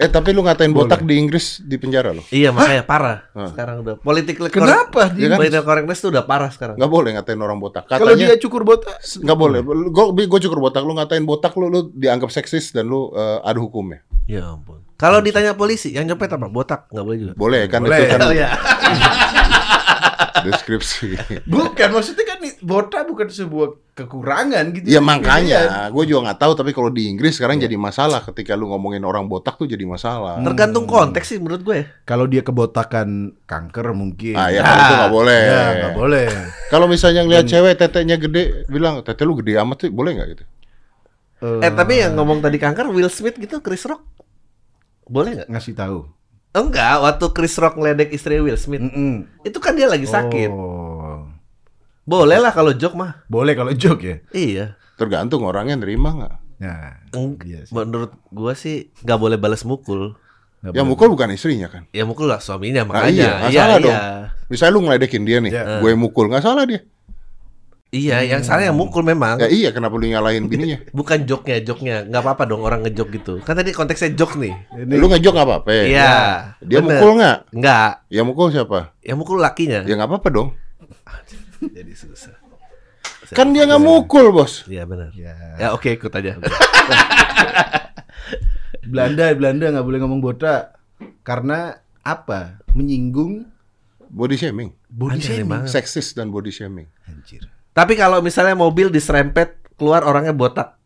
Eh tapi lu ngatain botak di Inggris di penjara lo? Iya makanya parah Hah. sekarang udah political Kenapa dia? political correctness tuh udah parah sekarang. Nggak boleh ngatain orang botak. Kalau dia cukur botak, nggak boleh. Gue gue cukur botak, lu ngatain botak lu lu dianggap seksis dan lu eh, ada hukumnya. Ya ampun. Kalau ditanya polisi yang nyopet apa? Botak nggak boleh juga. Boleh kan Boleh. itu kan Oh ya. deskripsi. bukan maksudnya kan botak bukan sebuah kekurangan gitu. Ya Iya. makanya, gue juga nggak tahu. Tapi kalau di Inggris sekarang jadi masalah ketika lu ngomongin orang botak tuh jadi masalah. Tergantung konteks sih menurut gue. ya. Kalau dia kebotakan kanker mungkin. Ah ya kalau itu nggak boleh. Ya, nggak boleh. Kalau misalnya ngeliat cewek tetenya gede, bilang tete lu gede amat sih, boleh nggak gitu? Eh tapi yang ngomong tadi kanker Will Smith gitu Chris Rock boleh nggak? ngasih tahu. Enggak, waktu Chris Rock ngeledek istri Will Smith. Mm-mm. Itu kan dia lagi sakit. Oh. Boleh lah kalau joke mah. Boleh kalau joke ya. Iya. Tergantung orangnya nerima nggak. Nah, Eng- iya sih. Menurut gua sih nggak boleh balas mukul. Yang boleh. mukul bukan istrinya kan? Ya mukul lah suaminya Nah, makanya. iya, nggak salah dong. iya. Misalnya lu ngeledekin dia nih, Ya. gue mukul, nggak salah dia. Iya, yang salah yang mukul memang. Ya iya, kenapa lu nyalahin bininya? Bukan joke-nya, joke-nya. Nggak apa-apa dong orang ngejok gitu. Kan tadi konteksnya joke nih. Ini Lu ngejok nggak apa-apa. ya? Iya. Dia bener. mukul nggak? Nggak. Ya mukul siapa? Yang mukul lakinya. Ya nggak apa-apa dong. Jadi susah. Kan dia nggak mukul bos. Iya benar. Ya. Ya oke ikut aja. Belanda, Belanda nggak boleh ngomong botak karena apa? Menyinggung Body shaming, body Anjir, shaming. seksis dan body shaming. Anjir. Tapi kalau misalnya mobil diserempet keluar orangnya botak,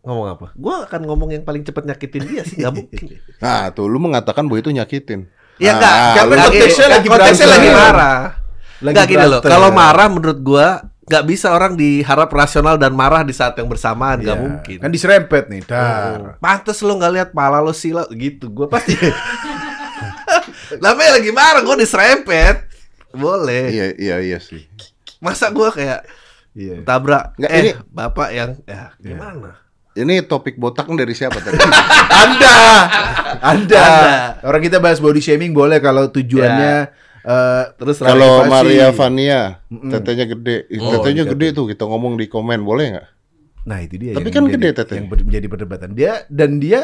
ngomong apa? Gua akan ngomong yang paling cepet nyakitin dia sih, nggak mungkin. Nah tuh lu mengatakan bahwa itu nyakitin. Ya Nah, enggak, lu- lagi- konteksnya lagi konteksnya berantem. lagi marah. Lagi Enggak gini loh, kalau marah menurut gua nggak bisa orang diharap rasional dan marah di saat yang bersamaan, nggak Ya, mungkin. Kan diserempet nih, dar. Oh, Pantes lo nggak lihat pala lo sila gitu. Gua pasti. Namanya lagi marah, gua diserempet. Boleh. Iya iya iya sih. Masa gua kayak Iya. tabrak Nggak, eh ini- bapak yang ya gimana? Ini topik botak dari siapa tadi? Anda, Anda. Anda. Orang kita bahas body shaming boleh kalau tujuannya eh, Terus Kalau. Maria Vania, Mm-mm. tetenya gede, Oh, tetenya iya. gede tuh kita ngomong di komen boleh nggak? Nah itu dia. Tapi yang kan menjadi- gede tetenya. Yang menjadi perdebatan dia dan dia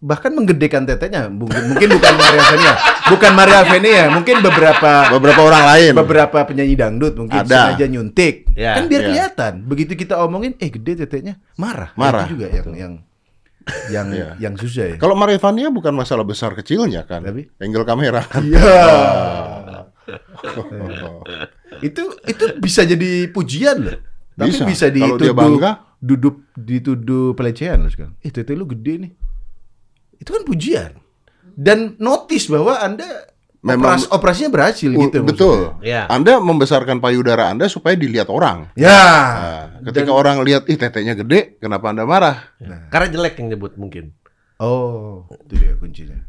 bahkan menggedekan tetenya. Mungkin mungkin bukan Maria Venia, bukan Maria Venia, mungkin beberapa Beberapa orang lain. beberapa penyanyi dangdut mungkin Ada. sengaja nyuntik. Ya, kan biar ya. kelihatan. Begitu kita omongin, eh gede tetenya, marah. Nah, Marah. Itu juga yang yang yang Iya. yang susah ya. Kalau Maria Vania bukan masalah besar kecilnya kan, Tapi? angle kamera. Iya. itu itu bisa jadi pujian loh. Tapi Bisa. bisa, dituduh bangga. duduk dituduh pelecehan loh sekarang. Eh tete lu gede nih. Itu kan pujian. Dan notice bahwa Anda Memang- operas- operasinya berhasil gitu. betul. Ya. Anda membesarkan payudara Anda supaya dilihat orang. Ya. Nah, ketika orang lihat ih tetenya gede, kenapa Anda marah? Karena jelek yang nyebut mungkin. Oh, itu dia kuncinya.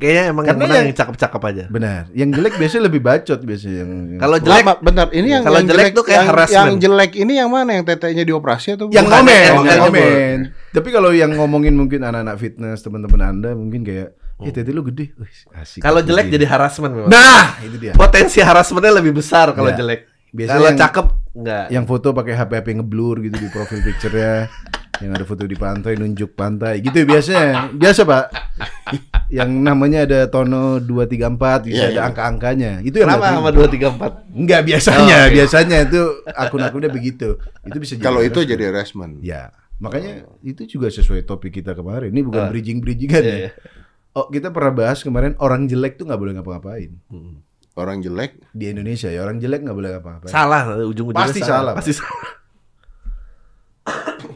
Kayaknya emang yang Karena menang yang- yang cakep-cakep aja. Benar. Yang jelek biasanya lebih bacot biasanya yang, yang Kalau jelek Lama, bentar, ini yang Kalau yang jelek tuh kayak yang, harassment. yang jelek ini yang mana yang tetenya dioperasi atau yang ngomen, yang yang ngomen. Tapi kalau yang ngomongin mungkin anak-anak fitness teman-teman Anda mungkin kayak, "Eh, tete lu gede." Wih, asik. kalau jelek Gede. jadi harassment memang. Nah, itu dia. Potensi harassmentnya lebih besar kalau Ya. jelek. Biasanya Kalau yang- cakep enggak. Yang foto pakai HP HP ngeblur gitu di profil picture-nya. yang ada foto di pantai nunjuk pantai gitu biasanya. Biasa, Pak. Yang namanya ada tono 234 gitu Iya, ada iya. angka-angkanya. Itu yang Kenapa sama terima. dua tiga empat? Enggak biasanya, Oh, oke. biasanya itu akun-akunnya begitu. Itu bisa jadi Kalau itu jadi harassment. Ya, makanya itu juga sesuai topik kita kemarin. Ini bukan Ah. bridging-bridgingan Iya, ya. iya. Oh, kita pernah bahas kemarin orang jelek tuh nggak boleh ngapa-ngapain Orang jelek di Indonesia ya. Orang jelek nggak boleh ngapa-ngapain. Salah ujung-ujungnya Pasti salah, Pasti salah.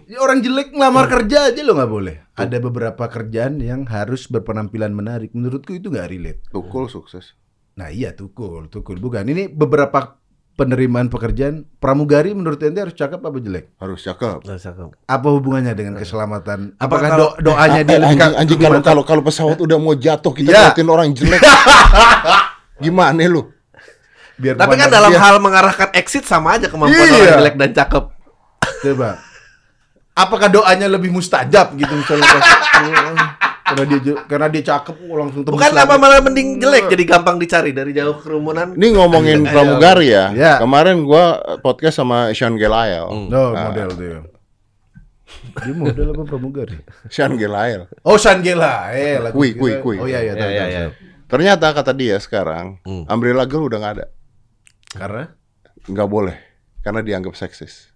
Ya, orang jelek ngelamar kerja aja lo nggak boleh. Ada beberapa kerjaan yang harus berpenampilan menarik. Menurutku itu nggak relate. tukul sukses. Nah iya tukul, tukul bukan. Ini beberapa penerimaan pekerjaan pramugari menurut ente harus cakep apa jelek? Harus cakep. Nggak cakep. Apa hubungannya dengan keselamatan? Apa Apakah kalau- do- doanya dia Eh, lebih anjing, anjing kalau kalau kalau pesawat udah mau jatuh kita ngeliatin orang jelek. Gimana lu? biar Tapi kan dalam dia- hal mengarahkan exit sama aja kemampuan Iya. orang jelek dan cakep. coba. Apakah doanya lebih mustajab gitu misalnya pas, oh, karena dia karena dia cakep oh, langsung tembus Bukan lagi. apa malah mending jelek jadi gampang dicari dari jauh kerumunan. Ini ngomongin pramugari ya. Ya. Kemarin gua podcast sama Sean Gelael. Hmm. No, Nah. model dia. Dia model apa pramugari? Sean Gelael. Oh, Shangela. Eh, lagu Kui, kui, kui. Oh iya iya, Iya, tahu, iya, tahu. Ternyata kata dia sekarang Hmm. Umbrella Girl udah nggak ada. Karena Nggak boleh karena dianggap seksis.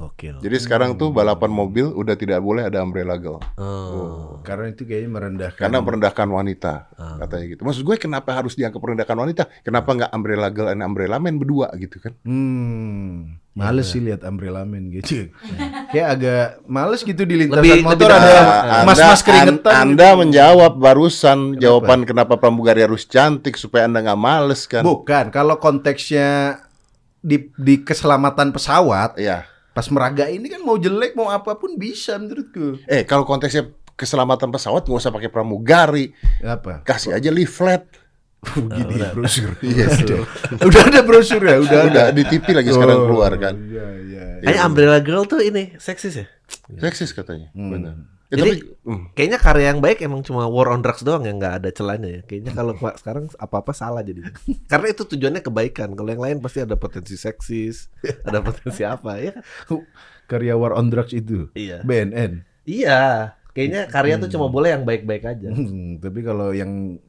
Gokil. Jadi sekarang tuh balapan mobil udah tidak boleh ada Umbrella Girl. Oh. karena itu kayaknya merendahkan. Karena merendahkan wanita Ah. katanya gitu. Maksud gue kenapa harus dianggap merendahkan wanita? Kenapa nggak Umbrella Girl and Umbrella Man berdua gitu kan? Hmm, males sih lihat umbrella man gitu. Kayak agak males gitu di lintasan Lebih- motor lebih ada mas-mas keringetan. an- Anda gitu. menjawab barusan jawaban kenapa pramugari harus cantik supaya Anda nggak males kan? Bukan, kalau konteksnya di di keselamatan pesawat, Iya. Pas meraga ini kan mau jelek mau apa pun bisa menurutku. Eh kalau konteksnya keselamatan pesawat nggak usah pakai pramugari, Apa? kasih aja leaflet. Gini brosur. Iya Udah. udah ada brosur ya, udah Udah ada. di TV lagi sekarang Oh, keluar kan. Iya, iya. Kayaknya Umbrella Girl tuh ini seksis ya. Seksis katanya. Hmm. Benar. Ya, Jadi- tapi, hmm. Kayaknya karya yang baik emang cuma war on drugs doang yang nggak ada celahnya ya. Kayaknya kalau sekarang apa-apa salah jadi. Karena itu tujuannya kebaikan. Kalau yang lain pasti ada potensi seksis, ada potensi apa ya kan? Karya War on Drugs itu. Iya. BNN. Iya. Kayaknya karya tuh cuma boleh yang baik-baik aja. Hmm, tapi kalau yang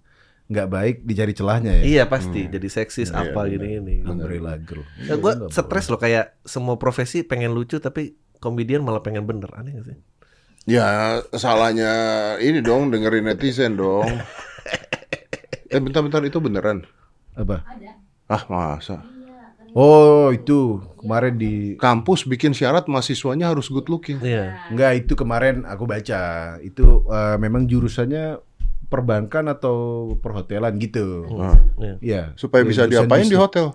nggak baik dicari celahnya ya. Iya pasti. Jadi seksis Iya, apa benar. gini-gini. Umbrella Girl. Ya, gue stres loh kayak semua profesi pengen lucu tapi komedian malah pengen bener. Aneh gak sih? Ya salahnya ini dong dengerin netizen dong. eh bentar-bentar itu beneran? Apa? Ada. Ah masa? Oh, itu kemarin di Kampus bikin syarat mahasiswanya harus good looking. Iya. Enggak, itu kemarin aku baca. Itu eh, memang jurusannya perbankan atau perhotelan gitu. Nah, Iya. Iya. supaya bisa diapain di hotel?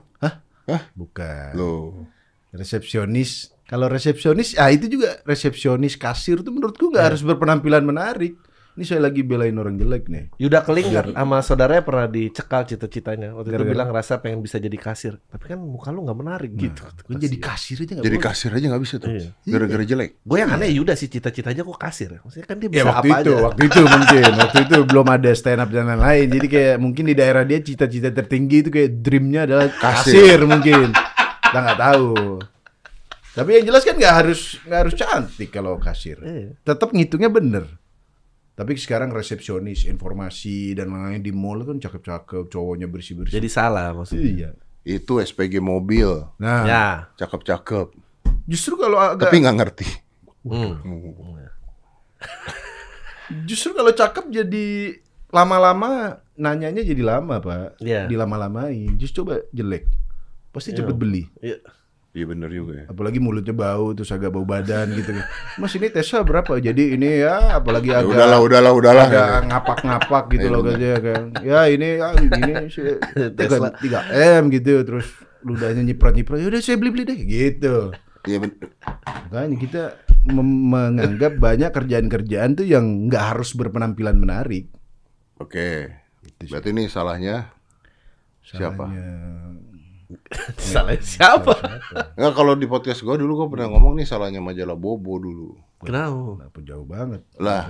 Bukan. Loh. Resepsionis. Kalau resepsionis, ah itu juga resepsionis kasir tuh menurutku Iya. nggak harus berpenampilan menarik. Ini saya lagi belain orang jelek nih. Yuda Keling sama saudaranya pernah dicekal cita-citanya. Waktu itu Gara-gara? bilang rasa pengen bisa jadi kasir. Tapi kan muka lu nggak menarik gitu. Gue jadi kasir aja nggak Jadi boleh. kasir aja nggak bisa tuh. Iya. Gara-gara jelek. Gue yang aneh Yuda sih cita-citanya kok kasir. Maksudnya kan dia Ya bisa waktu apa itu, aja. waktu itu mungkin, waktu itu belum ada stand up dan lain-lain. Jadi kayak mungkin di daerah dia cita-cita tertinggi itu kayak dreamnya adalah Kasir. kasir, mungkin. Kita nggak tahu. Tapi yang jelas kan nggak harus nggak harus cantik kalau kasir. Iya. Tetap ngitungnya bener. Tapi sekarang resepsionis, informasi dan lain-lain di mall kan cakep-cakep, cowoknya bersih-bersih. Jadi salah maksudnya. iya. Itu SPG mobil. Nah, Ya. Cakep-cakep. justru kalau agak Tapi nggak ngerti. Hmm. Justru kalau cakep jadi lama-lama nanyanya jadi lama pak. Iya. Dilama-lamain. Justru coba jelek, pasti cepet beli. Iya. Iya bener juga ya. Apalagi mulutnya bau terus agak bau badan gitu. Mas ini Tesla berapa? Jadi ini ya apalagi Ya agak udahlah, udahlah, udahlah. agak ngapak-ngapak gitu Iya, loh katanya kan. Ya ini ya ini Tesla. tiga m gitu terus ludahnya nyiprat-nyiprat. Ya udah saya beli-beli deh gitu. Iya bener. Makanya kita menganggap banyak kerjaan-kerjaan tuh yang nggak harus berpenampilan menarik. Oke. Berarti ini salahnya siapa? Salah siapa? Enggak kalau di podcast gua dulu gua pernah ngomong nih salahnya majalah Bobo dulu. Kenapa? Kenapa jauh banget? Lah.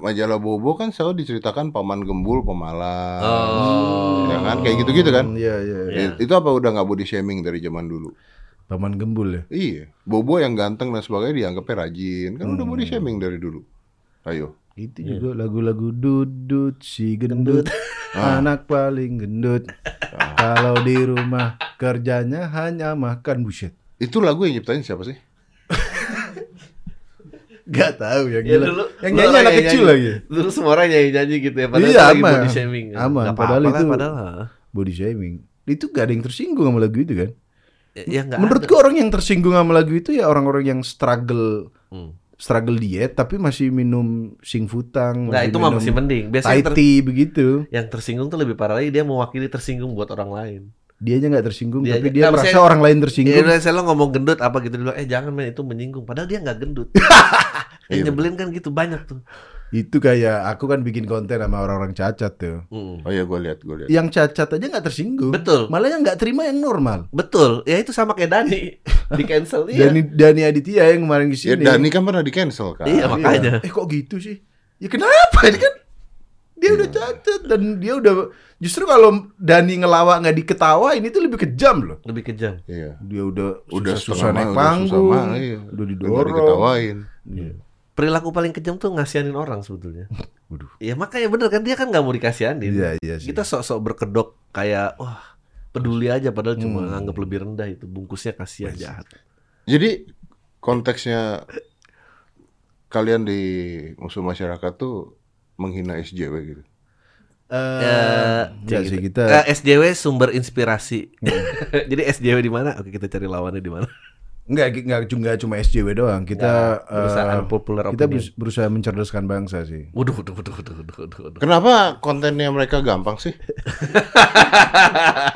Majalah Bobo. Kan selalu diceritakan paman gembul, pemalas. Oh. Ya kan kayak gitu-gitu kan? Iya, iya. Eh, Itu apa udah nggak body shaming dari zaman dulu? Paman gembul ya. Iya, Bobo yang ganteng dan sebagainya dianggapnya rajin. Kan udah body shaming dari dulu. Ayo. Itu juga lagu-lagu dudut si gendut, anak paling gendut. Kalau di rumah kerjanya hanya makan buset. Itu lagu yang nyiptain siapa sih? Gak tahu yang Ya gila. dulu yang nyanyi anak yang kecil nyanyi. lagi. Dulu semua orang nyanyi-nyanyi gitu ya padahal Iya, lagi aman. body shaming. kan. Aman, Nggak padahal lah, itu- padahal. Body shaming. Itu gak ada yang tersinggung sama lagu itu kan? Ya, ya Menurutku orang yang tersinggung sama lagu itu ya orang-orang yang struggle. Hmm. Struggle diet tapi masih minum singfutang. Nggak, itu mah masih mending. Biasanya ter- tea begitu. yang tersinggung tuh lebih parah lagi dia mewakili tersinggung buat orang lain. Dia aja nggak tersinggung Dia tapi aja- dia nggak, merasa orang lain Ya tersinggung. udah saya lo ngomong gendut apa gitu dia bilang, eh jangan men itu menyinggung. Padahal dia nggak gendut. yang Iya, nyebelin kan gitu banyak tuh. Itu kayak aku kan bikin konten sama orang-orang cacat tuh. Mm. Oh iya gue lihat, gue lihat. Yang cacat aja nggak tersinggung. Betul. Malah yang nggak terima yang normal. Betul. Ya itu sama kayak Dani di cancel iya. Dani Dani Aditya yang kemarin Ya ke sini. Dani kan pernah di cancel kan. Iya, makanya. Eh kok gitu sih? Ya kenapa? Ini kan dia udah cacat dan dia udah justru kalau Dani ngelawak nggak diketawain itu lebih kejam loh. lebih kejam. Iya. Dia udah Udah susah, setengah naik mah, udah susah panggung, mah, iya. udah Udah didorong. diketawain. Iya. Perilaku paling kejam tuh ngasihanin orang sebetulnya. Waduh. Ya makanya bener kan dia kan nggak mau dikasihanin. Iya, iya sih. Kita sok-sok berkedok kayak wah peduli aja padahal cuma Hmm. nganggap lebih rendah itu bungkusnya kasihan jahat. Jadi konteksnya kalian di musuh masyarakat tuh menghina SJW gitu. Kayak sih gitu. kita Eh, SJW sumber inspirasi. Jadi SJW di mana? Oke kita cari lawannya di mana. Enggak enggak cuma enggak cuma SJW doang. Kita perusahaan eh, popular kita opinion. berusaha mencerdaskan bangsa sih. Waduh, waduh, waduh, waduh, waduh, waduh, waduh. Kenapa kontennya mereka gampang sih?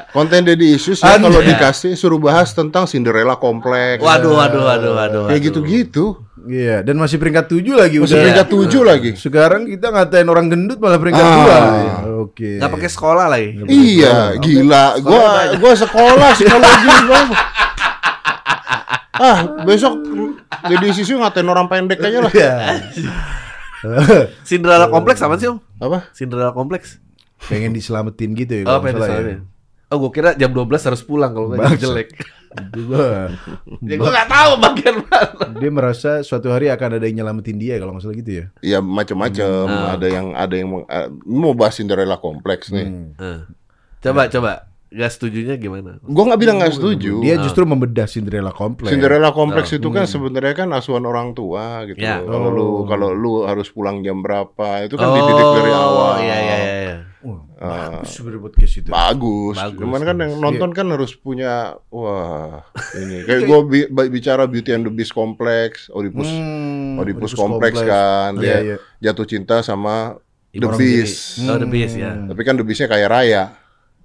Konten Deddy Isus ya kalau dikasih suruh bahas tentang Cinderella kompleks. Waduh, waduh, waduh, waduh. Kayak gitu-gitu. Iya, dan masih peringkat tujuh lagi Masih udah. peringkat tujuh lagi. Sekarang kita ngatain orang gendut malah peringkat Ah. dua. Ya, Oke. Nggak pakai sekolah lagi. Iya, gila. Gua gua sekolah psikologi. Ah, besok Deddy Isus ngatain orang pendek aja lah. Iya. Cinderella kompleks apa sih om? Apa? Cinderella kompleks? Pengen diselamatin gitu ya. Oh, pengen ya. soalnya. Oh, gue kira jam 12 harus pulang kalau nggak jelek. Gua. Ya gue nggak tahu bagian mana. Dia merasa suatu hari akan ada yang nyelamatin dia kalau nggak salah gitu ya. Ya macam-macam. Ada yang ada yang mau- eh, mau bahas Cinderella kompleks nih. Hmm. Eh. Coba, coba. Gak setujunya gimana? Gua nggak bilang nggak setuju. Dia justru membedah Cinderella kompleks. Cinderella kompleks itu kan sebenarnya kan asuhan orang tua gitu. Ya. Kalau lu Oh. kalau lu harus pulang jam berapa itu kan dididik dari awal. Iya, iya, iya. iya. Wah, Ah. bagus sebenarnya podcast itu. Bagus. Bagus, Cuman kan yang Iya. nonton kan harus punya wah ini kayak gue bicara Beauty and the Beast kompleks, Oedipus Hmm, Oedipus Oedipus kompleks kompleks. kan Iya, dia iya. jatuh cinta sama The Orang Beast. Oh, The Beast ya. Tapi kan The Beastnya kayak raya,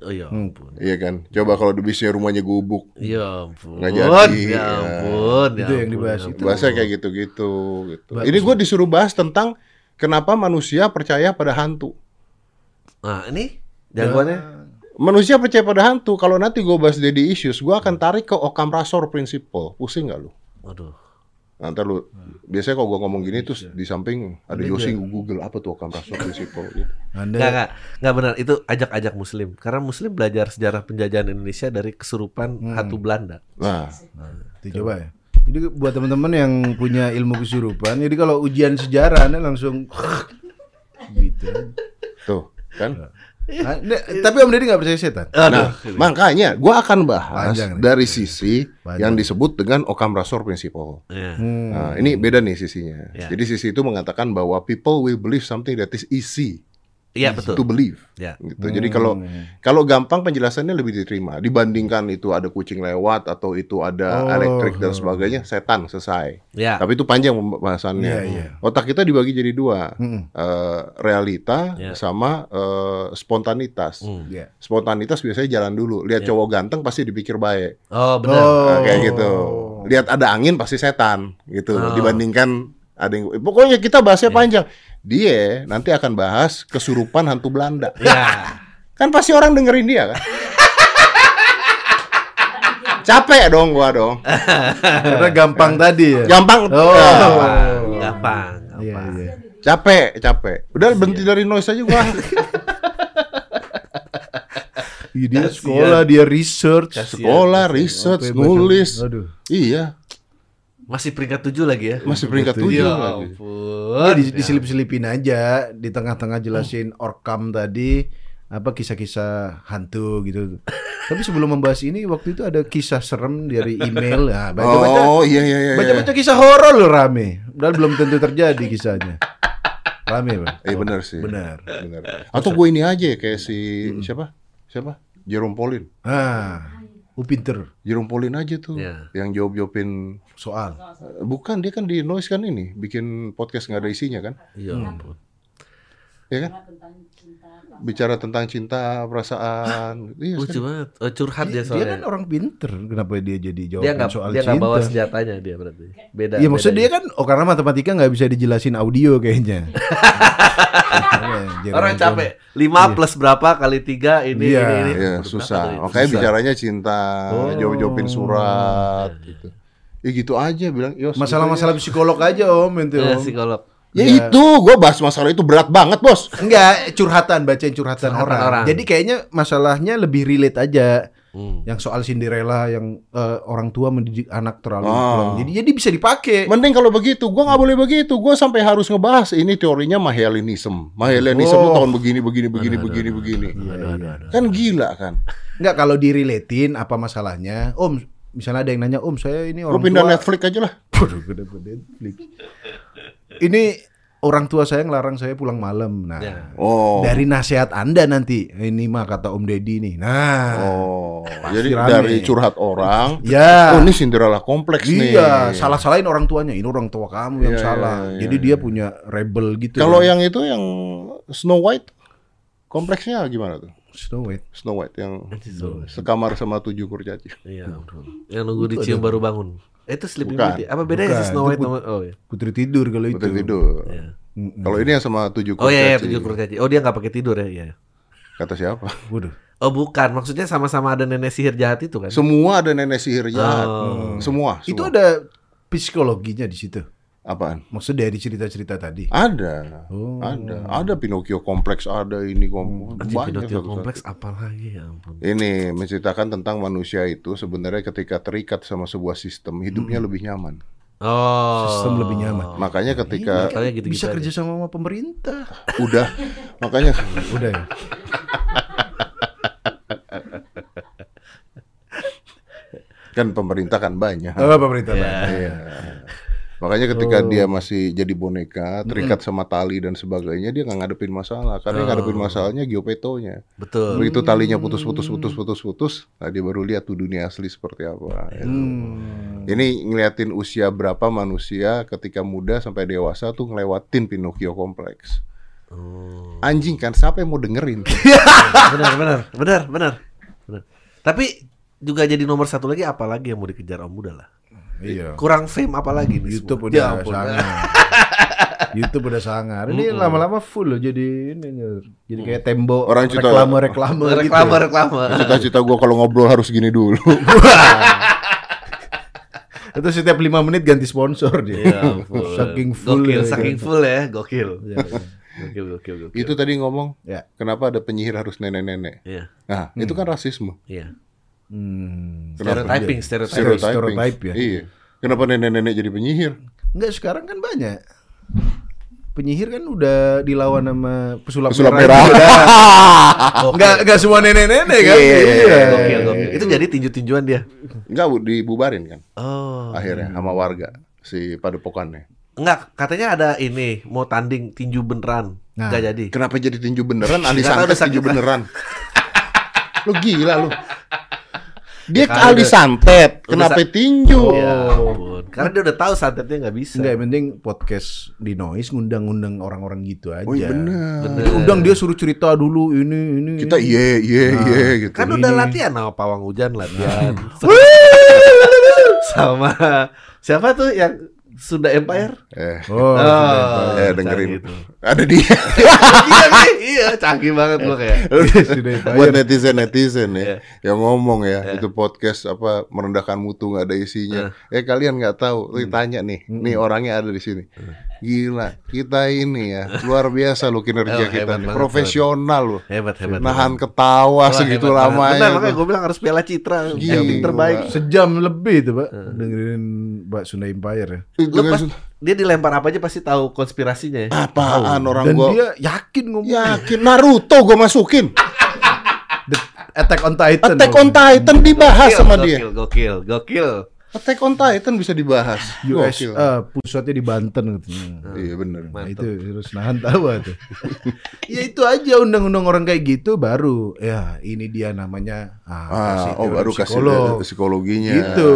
Oh iya ampun. iya kan. Coba kalau The Beastnya rumahnya gubuk, Ya ampun. Nggak jadi, Ya ya. ampun. ya Itu yang dibahas ya itu. bahasa kayak gitu-gitu. Gitu. Ini gue disuruh bahas tentang kenapa manusia percaya pada hantu. Nah, ini jagoannya. Manusia percaya pada hantu. Kalau nanti gue bahas Daddy Issues, gue akan tarik ke Occam Razor Principle. Pusing gak lu? Waduh. Nanti lu, biasanya kalau gue ngomong gini terus di samping ada Yosi Google apa tuh Occam Razor Principle gitu. Anda Enggak, enggak. Enggak benar. Itu ajak-ajak muslim. Karena muslim belajar sejarah penjajahan Indonesia dari kesurupan hantu Belanda. Nah, Itu coba ya. Jadi buat teman-teman yang punya ilmu kesurupan, jadi kalau ujian sejarah Anda langsung gitu. tuh kan. Ah, ne- tapi Om Deddy nggak percaya setan? Nah, makanya gue akan bahas Panjang nih. dari sisi Panjang. yang disebut dengan Occam Razor Principle. Ya. Hmm. Nah, ini beda nih sisinya. Ya. Jadi sisi itu mengatakan bahwa people will believe something that is easy Iya, to betul. believe. Ya. Gitu. Jadi kalau kalau gampang penjelasannya lebih diterima dibandingkan itu ada kucing lewat atau itu ada Oh. elektrik dan sebagainya, setan selesai. Ya. Tapi itu panjang pembahasannya. Iya, iya. Otak kita dibagi jadi dua, Mm-mm. Eh, realita Ya. sama eh, spontanitas. Hmm. Iya. Spontanitas biasanya jalan dulu. Lihat cowok ganteng pasti dipikir baik. Oh, benar. Nah, kayak Oh. gitu. Lihat ada angin pasti setan gitu. Oh. Dibandingkan ada yang pokoknya kita bahasnya panjang. Dia nanti akan bahas kesurupan hantu Belanda. Ya. Kan pasti orang dengerin dia kan. Capek dong gua dong. Karena gampang tadi ya. Gampang. Oh. Ya, Gampang, gampang. Iya, gampang. iya. capek, capek. Udah berhenti dari noise aja gua. Iya, dia sekolah, dia research. Kasihan. Sekolah, research, baca- nulis. Aduh. Iya. Masih peringkat tujuh lagi ya. Masih peringkat Tujuh. tujuh Ya lagi. ampun. Ya, di- diselip-selipin aja di tengah-tengah jelasin orkam tadi apa kisah-kisah hantu gitu. Tapi sebelum membahas ini waktu itu ada kisah serem dari email. Nah, baca-baca Oh iya iya iya. baca-baca kisah horor loh rame. Padahal belum tentu terjadi kisahnya. Rame, Bang. Iya benar sih. Benar. Benar. Atau gue ini aja ya, kayak si siapa? Siapa? Jerome Pauline. Ah, uh, pinter Jerome Pauline aja tuh Iya. yang jawab-jawabin soal. bukan dia kan di noise kan ini bikin podcast nggak ada isinya kan Ya ampun. ya kan bicara tentang cinta perasaan iya Lucu kan? banget. Oh, curhat dia Dia, dia soalnya. kan orang pinter, kenapa dia jadi dia jawabin nggak soal dia nggak cinta? bawa senjatanya dia berarti. Beda. Iya maksud beda dia kan, oh karena matematika nggak bisa dijelasin audio kayaknya. Makanya, Jerome Orang capek. 5 plus berapa kali 3 ini Iya. ini ini. Iya susah makanya Susah. bicaranya cinta Oh. jawab-jawabin surat gitu ya gitu aja bilang Masalah-masalah psikolog aja om itu Ya, om. psikolog. Ya Iya. itu gue bahas masalah itu berat banget bos Enggak, curhatan, bacain curhatan, Curhatan orang. orang. Jadi kayaknya masalahnya lebih relate aja. Hmm. Yang soal Cinderella yang eh, orang tua mendidik anak terlalu Oh. kurang. Jadi jadi bisa dipakai. mending kalau begitu gue nggak boleh begitu gue sampai harus ngebahas ini teorinya Mahelianism Mahelianism Oh. tuh tahun begini begini begini begini begini Iya, iya. kan gila kan Enggak kalau direlatein apa masalahnya? Om, misalnya ada yang nanya, "Om, saya ini gue orang pindah tua." Netflix aja lah Netflix. Ini orang tua saya ngelarang saya pulang malam. Nah, Ya. oh dari nasihat Anda nanti, ini mah kata Om Deddy nih. Nah, oh jadi rame. dari curhat orang ya. oh ini Cinderella kompleks nih Iya, salah-salahin orang tuanya. Ini orang tua kamu yang Iya, salah. iya, iya, Jadi dia punya rebel gitu. Kalau kan. yang itu yang Snow White kompleksnya gimana tuh? Snow White. Snow White yang Snow sekamar sama tujuh kurcaci. Iya. Yang nunggu dicium baru bangun. Itu Sleeping Bukan. Beauty. Apa bedanya Bukan, sih Snow itu White put- sama Oh iya. Putri tidur kalau itu. Putri tidur. Iya. Kalau ini yang sama tujuh Oh kurcaci. iya, iya tujuh kurcaci. Oh dia nggak pakai tidur ya? Iya. Kata siapa? Waduh. Oh bukan, maksudnya sama-sama ada nenek sihir jahat itu kan? Semua ada nenek sihir jahat. Oh. Semua, Itu semua. ada psikologinya di situ. Apaan? Maksud dari cerita-cerita tadi. Ada. Oh. Ada. Ada Pinocchio kompleks, ada ini kompleks. Anjing, Banyak Pinocchio kompleks apalagi ya ampun. Ini menceritakan tentang manusia itu sebenarnya ketika terikat sama sebuah sistem hidupnya lebih nyaman. Oh. Sistem lebih nyaman. Makanya ketika Makanya gitu-gitu Bisa aja. kerja sama sama pemerintah. udah makanya Udah ya. kan pemerintah kan banyak. Oh, pemerintah. Ya. Pak. Iya. Makanya ketika Oh. dia masih jadi boneka, terikat sama tali dan sebagainya, dia nggak ngadepin masalah. Karena yang ngadepin Oh. masalahnya geopetonya. Betul. Begitu talinya putus-putus putus-putus putus, nah dia baru lihat tuh dunia asli seperti apa. ya. Hmm. Ini ngeliatin usia berapa manusia ketika muda sampai dewasa tuh ngelewatin Pinocchio kompleks. Oh. Anjing kan, siapa yang mau dengerin? benar, benar, benar, benar, benar. Tapi juga jadi nomor satu lagi apalagi yang mau dikejar om muda lah. Iya. Kurang fame apalagi nih YouTube semua. udah Ya sangar. YouTube udah sangar. Ini lama-lama full loh jadi ini jadi kayak tembok Orang cerita- reklame reklame gitu. Reklame, reklame. Cita-cita gua kalau ngobrol harus gini dulu. Itu setiap lima menit ganti sponsor dia. Ya ampun. Saking full. Gokil, ya, saking full ya, gokil. Iya, iya. Gokil, gokil, gokil. itu tadi ngomong, Ya. kenapa ada penyihir harus nenek-nenek? Iya, Nah, itu kan rasisme. iya. Hmm. Stereotyping, stereotyping. Stereotyping. Stereotype ya. Iya. Kenapa nenek-nenek jadi penyihir? Enggak sekarang kan banyak. Penyihir kan udah dilawan sama pesulap, Pesulap merah. merah. Enggak enggak semua nenek-nenek kan. Iya, iya, iya. Gokil, gokil. Itu jadi tinju-tinjuan dia. Enggak, Bu, dibubarin kan Oh. akhirnya sama warga si padepokannya. Enggak, katanya ada ini mau tanding tinju beneran. Nah. Enggak jadi. Kenapa jadi tinju beneran? Andi udah tinju beneran. lu gila lu. Dia Ya, kali udah- santet, kenapa sa- tinju? Ya ampun. Karena dia udah tahu santetnya nggak bisa. Enggak, yang penting podcast di Noise ngundang-ngundang orang-orang gitu aja. Oh iya bener. Bener. Diundang dia suruh cerita dulu ini ini. Kita ini. iya iya iya gitu. Kan udah latihan sama pawang hujan latihan. sama siapa tuh yang Sunda Empire? Eh, Oh, Oh, eh dengerin. canggih tuh. Ada dia. iya, nih, iya, canggih banget gua kayak. Buat netizen netizen ya, Iya. yang ngomong ya, itu podcast apa merendahkan mutu nggak ada isinya. Eh kalian nggak tahu, lu tanya nih, nih orangnya ada di sini. Gila, kita ini ya luar biasa lo kinerja Oh, kita hebat nih. Profesional lo. Hebat, hebat. Nahan hebat. ketawa Wah, segitu hebat lamanya. Benar, makanya tuh. gue bilang harus piala citra. Gila. Acting terbaik. Sejam lebih itu, Pak. Dengerin Mbak Sunda Empire ya. Itu Lu kan pas dia dilempar apa aja pasti tahu konspirasinya ya. apaan orang Dan gua dia yakin ngomong yakin Naruto gua masukin. Attack on Titan. Attack on Titan dibahas Gokil, sama gokil, dia. Gokil, gokil. Attack on Titan bisa dibahas. US Gokil. eh, pusatnya di Banten katanya. Iya bener. Nah, Mantap. itu harus nahan tawa tuh. ya itu aja undang-undang orang kayak gitu baru ya ini dia namanya Ah, kasih oh baru kasih psikolog. lihat psikologinya. Gitu.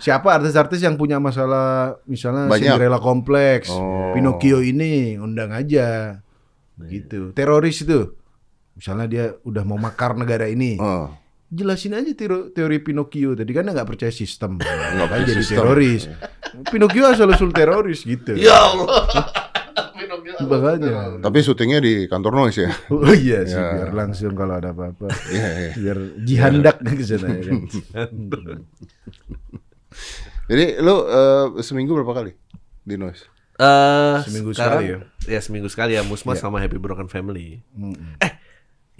Siapa artis-artis yang punya masalah misalnya Banyak. Cinderella kompleks, Oh. Pinocchio ini undang aja. Gitu. Teroris itu. Misalnya dia udah mau makar negara ini. Oh. Jelasin aja teori, teori Pinocchio tadi kan nggak percaya sistem. Nggak percaya jadi sistem. teroris. Pinocchio asal usul teroris gitu. Ya Allah. Makanya. Tapi syutingnya di kantor noise ya. Oh iya sih Ya. biar langsung kalau ada apa-apa. Iya, iya. Biar jihandak ke sana ya kan. Jadi lu eh, seminggu berapa kali di noise? Eh, Seminggu sekarang, sekali ya? ya seminggu sekali ya Musmas sama Happy Broken Family. Mm-mm.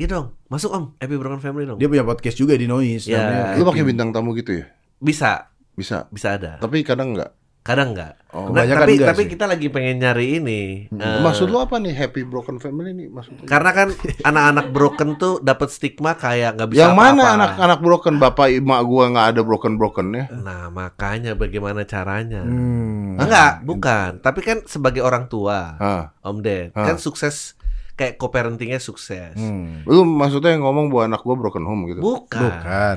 Iya dong, masuk Om Happy Broken Family dong. Dia punya podcast juga di Noise. Ya. namanya Lu pakai bintang tamu gitu ya? Bisa, Bisa. bisa ada. Tapi kadang enggak. Kadang enggak. Oh. Nah, tapi enggak tapi sih. kita lagi pengen nyari ini. eh, Maksud lu apa nih Happy Broken Family nih maksudnya? karena kan anak-anak broken tuh dapat stigma kayak nggak bisa Yang mana apa-apa. anak-anak broken bapak emak gua nggak ada broken broken ya? Nah, makanya bagaimana caranya? Hmm. Enggak, bukan. Tapi kan sebagai orang tua, Ah. Om Ded, Ah. kan sukses kayak co-parentingnya sukses. Hmm. Lu maksudnya yang ngomong bahwa anak gua broken home gitu? Bukan. Bukan.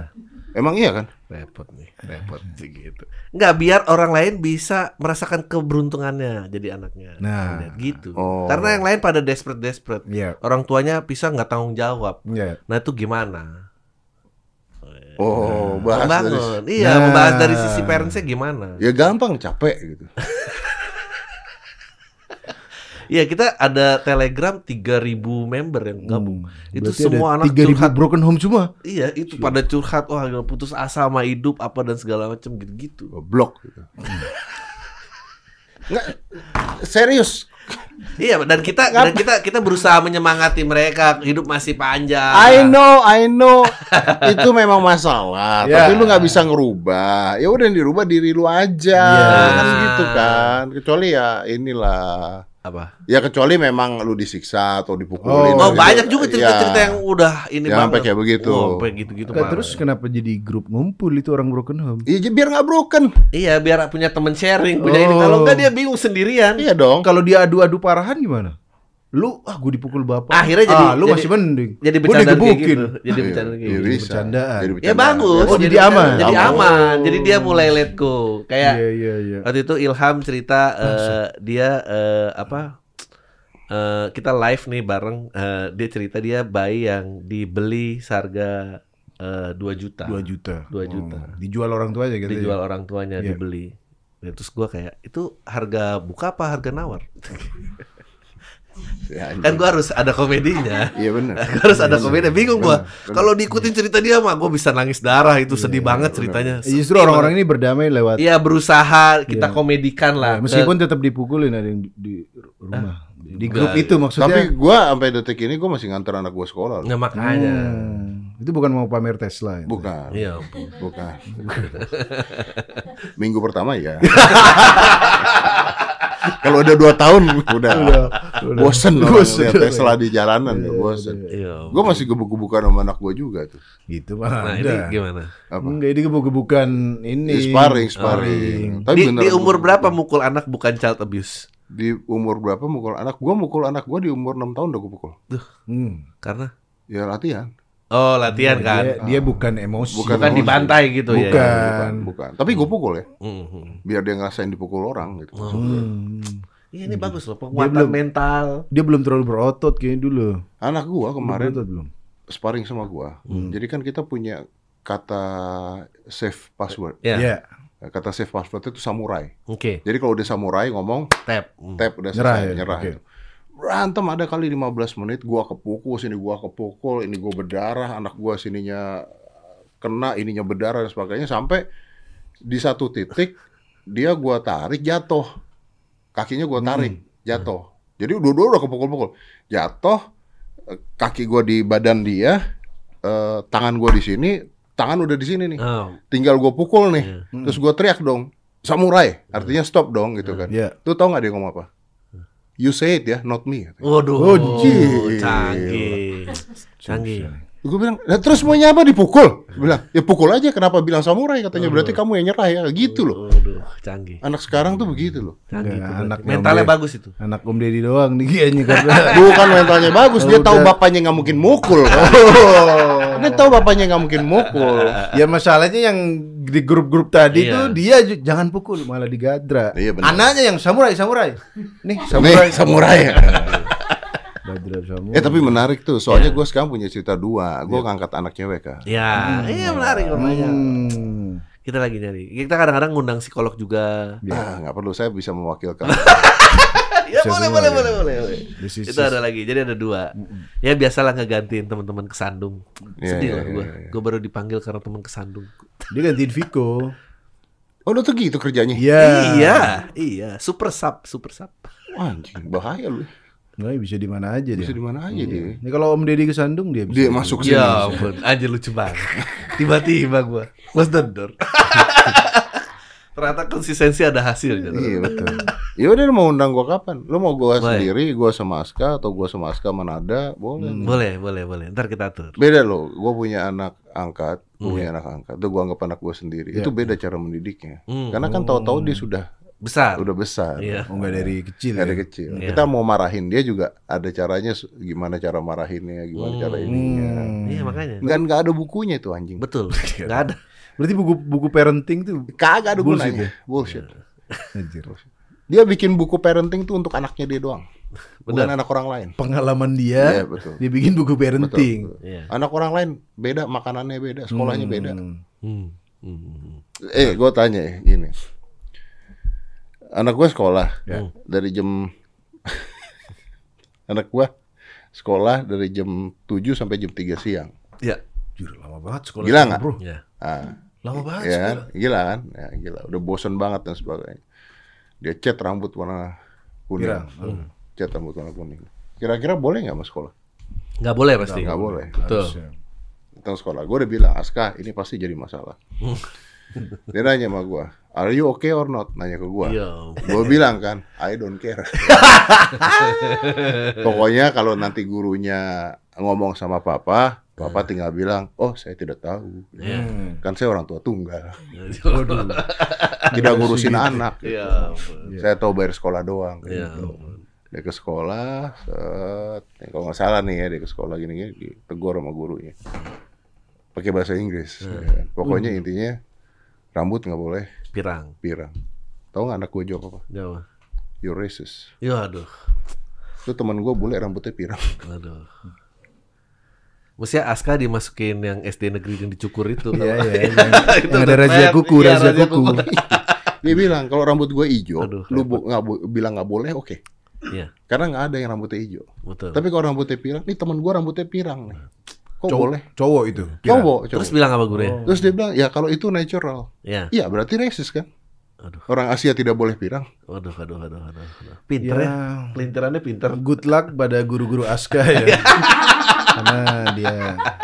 Emang iya kan? Repot nih, repot sih gitu. Enggak biar orang lain bisa merasakan keberuntungannya jadi anaknya. Nah. Gitu. Oh. Karena yang lain pada desperate desperate. Iya. Orang tuanya pisah nggak tanggung jawab. Iya. Nah, itu gimana? Oh, bahas dari Membangun. Iya, Nah. membahas dari sisi parentsnya gimana? Ya gampang capek gitu. Iya, kita ada Telegram 3000 member yang gabung. Itu Hmm. Berarti semua anak 3000 curhat. broken home semua. Iya, itu pada curhat wah putus asa sama hidup apa dan segala macam gitu-gitu. Blok gitu. Nggak, serius. Iya, dan kita dan kita kita berusaha menyemangati mereka, hidup masih panjang. I know, I know. itu memang masalah. Ya. Tapi lu nggak bisa ngerubah. Ya udah yang dirubah diri lu aja. Ya. Kan gitu kan. Kecuali ya inilah. Apa? Ya kecuali memang lu disiksa atau dipukulin. Oh, Oh, Gitu. banyak juga cerita-cerita Ya. yang udah ini banget. sampai kayak begitu. Oh, sampai gitu-gitu. Nah, terus kenapa jadi grup ngumpul itu orang broken home? Iya, biar nggak broken. Iya, biar punya temen sharing, punya ini. Oh. Kalau enggak dia bingung sendirian. Iya dong. Kalau dia adu-adu parahan gimana? Lu ah gue dipukul bapak. Akhirnya jadi- ah, lu jadi- masih mending. Jadi bercanda kayak gitu. Jadi Iya, bercanda kayak iya gitu. bercandaan. Jadi Ya bercandaan. bagus. Oh, jadi aman. Jadi Aman. aman. Jadi dia mulai let go. Kayak Iya iya iya. waktu itu Ilham cerita eh, dia eh, apa? eh, kita live nih bareng. eh, dia cerita dia bayi yang dibeli seharga eh, 2 juta. 2 juta. 2 juta. Oh, dijual orang tuanya gitu. Dijual ya? orang tuanya Iya. dibeli. Ya, terus gua kayak itu harga buka apa harga nawar? Ya, kan gua harus ada komedinya. Iya benar. harus ada komedi bingung gua Bener, kalau diikutin cerita dia mah gua bisa nangis darah itu sedih banget ceritanya Eh, Justru orang-orang ini berdamai lewat Iya berusaha kita Iya. komedikan lah Ya, meskipun tetap dipukulin ada yang di, di rumah. Di grup enggak. itu maksudnya. Tapi gua sampai detik ini gua masih nganter anak gua sekolah. loh. Nah, makanya Hmm, itu bukan mau pamer Tesla ya. Bukan. Iya. Bukan. Minggu pertama ya. Kalau udah dua tahun udah, udah. bosen orang Bosen. lihat Tesla di jalanan udah bosen. Iya. Gue masih gebuk-gebukan sama anak gue juga tuh. Gitu mah. Nah, ini gimana? Apa? Enggak, ini gebuk-gebukan ini. Sparring, sparring. Tapi Di, di umur berapa mukul anak bukan child abuse? Di umur berapa mukul anak? Gue mukul anak gue di umur 6 tahun udah gue pukul. Hmm. Karena Ya latihan. Oh latihan kan. Dia, dia bukan emosi. Bukan Bukan emosi. dibantai gitu ya. Bukan. Bukan, bukan. Tapi gue pukul ya. Mhm. Biar dia ngerasain dipukul orang gitu. Hmm. Iya, ini bagus loh penguatan belum- mental. Dia belum terlalu berotot kayaknya dulu. Anak gue kemarin berotot belum. sparring sama gue. Hmm. Jadi kan kita punya kata save password. Ya. Iya. Kata save password itu samurai. Oke. Jadi kalau udah samurai ngomong Tap. Hmm. tap udah Nyerah selesai ya? nyerah. Oke. gitu. Berantem ada kali 15 menit gua kepukul sini gua kepukul ini gua berdarah anak gua sininya kena ininya berdarah dan sebagainya sampai di satu titik dia gua tarik jatuh. kakinya gue tarik, jatuh. Jadi dua-dua udah kepukul-pukul. Jatuh, eh, kaki gue di badan dia, eh, tangan gue di sini, tangan udah di sini nih. Oh, Tinggal gue pukul nih. Iya. Terus gue teriak dong, samurai. Artinya stop dong gitu kan. Iya. Tuh tau nggak dia ngomong apa? You say it ya, not me. Waduh, Oh, canggih, canggih. Gue bilang, "Lah, terus maunya apa dipukul? Bilang, ya pukul aja. Kenapa bilang samurai? Katanya berarti kamu yang nyerah ya. Gitu loh. Waduh, canggih. Anak sekarang tuh begitu loh. Canggih anaknya Mentalnya bagus itu. Anak Om Deddy doang nih kayaknya karena Bukan mentalnya bagus, dia tahu bapaknya nggak mungkin mukul. Dia tahu bapaknya nggak mungkin mukul. ya masalahnya yang di grup-grup tadi Iya. tuh dia jangan pukul malah digadra. Iya, benar. Anaknya yang samurai samurai. Nih Samurai, samurai. samurai. Eh tapi menarik tuh, soalnya Iya. gue sekarang punya cerita dua. Gue ngangkat anak cewek kan. Ya, iya menarik makanya. Hmm. Kita lagi nyari. Kita kadang-kadang ngundang psikolog juga. Ah, nggak perlu saya bisa mewakilkan. ya Bisa boleh, boleh, ya. boleh, boleh, boleh. Is- Itu ada lagi. Jadi ada dua. Ya biasalah ngegantiin teman-teman kesandung. Iya, Sedih iya, lah iya, gue. iya. Gue baru dipanggil karena teman kesandung. Dia gantiin Viko. Oh, lu tuh gitu kerjanya? Iya. Iya, iya. Super sub, super sub. Wah, Anjing, bahaya lu. Nah, bisa di mana aja dia. Bisa di mana aja dia. Ini kalau Om Deddy kesandung dia bisa. Dia masuk sini. Ya ampun, anjir lucu banget. Tiba-tiba gue close the door. Ternyata konsistensi ada hasilnya. Iya betul. Ya udah lu mau undang gua kapan? Lu mau gua Boleh. sendiri, gua sama Aska atau gua sama Aska Manada, boleh. Boleh, boleh, boleh. Ntar kita atur. Beda loh, gua punya anak angkat, gua Hmm. punya anak angkat, tuh gua anggap anak gua sendiri. Iya. Itu beda cara mendidiknya. Hmm. Karena kan tahu-tahu dia sudah Besar. udah besar. Iya. Oh, enggak dari kecil. Dari ya? kecil. Iya. Kita mau marahin dia juga ada caranya gimana cara marahinnya, gimana cara ininya. Hmm. Iya makanya. Enggak enggak ada bukunya itu anjing. Betul. Nggak ada. Berarti buku buku parenting tuh Kagak ada Bullshit gunanya. ya? Bullshit. anjir. Dia bikin buku parenting tuh untuk anaknya dia doang. Bukan anak orang lain. Pengalaman dia, Iya, betul. dia bikin buku parenting. Betul. Iya. Anak orang lain beda, makanannya beda, sekolahnya beda. Hmm. Hmm. Hmm. Eh, gue tanya ya, gini. Anak gue sekolah Ya. dari jam anak gue sekolah dari jam 7 sampai jam 3 siang. Ya. Jujur lama banget sekolah. Gila nggak? Bro. Ya. Ah, Lama banget ya, sekolah. gila kan? Ya, gila. Udah bosen banget dan sebagainya. Dia cat rambut warna kuning. Pirang. Hmm. Cat rambut warna kuning. Kira-kira boleh nggak mas sekolah? Nggak boleh pasti. Nggak boleh. Betul. Tentang sekolah. Gue udah bilang, Aska, ini pasti jadi masalah. Dia nanya sama gue, are you okay or not? Nanya ke gue. Iya. Gue bilang kan, I don't care. Pokoknya kalau nanti gurunya ngomong sama papa, papa tinggal bilang, oh saya tidak tahu. Iya. Hmm. Kan saya orang tua tunggal, tidak ngurusin anak. Iya. ampun. Saya tahu bayar sekolah doang. Iya. Gitu. Dia ke sekolah, set. Nih, kalau nggak salah nih ya, dia ke sekolah gini-gini, ditegur sama gurunya. Pakai bahasa Inggris. ya kan. Pokoknya intinya, rambut nggak boleh Pirang. pirang. Tahu nggak anak gue jawab apa? Jawa. You're racist. Ya aduh. Itu teman gue bule rambutnya pirang. Aduh. Mestinya Aska dimasukin yang SD negeri yang dicukur itu. Iya, tau. iya. Yang, ada razia keren. kuku, Iya, razia razia kuku. kuku. Dia bilang kalau rambut gue hijau, Aduh, lu bo- nggak bo- bilang nggak boleh, oke. Iya, Karena nggak ada yang rambutnya hijau. betul. Tapi kalau rambutnya pirang, nih teman gue rambutnya pirang nih. Kok Cowok, boleh? cowok itu. Cowok, cowok. Terus bilang apa gurunya? Terus dia bilang, ya kalau itu natural. Ya. Iya, berarti racist kan? Aduh. Orang Asia tidak boleh pirang. Waduh, aduh, aduh, aduh. aduh. Pinter Ya. ya. Pelintirannya pinter. Good luck pada guru-guru Aska ya. Karena dia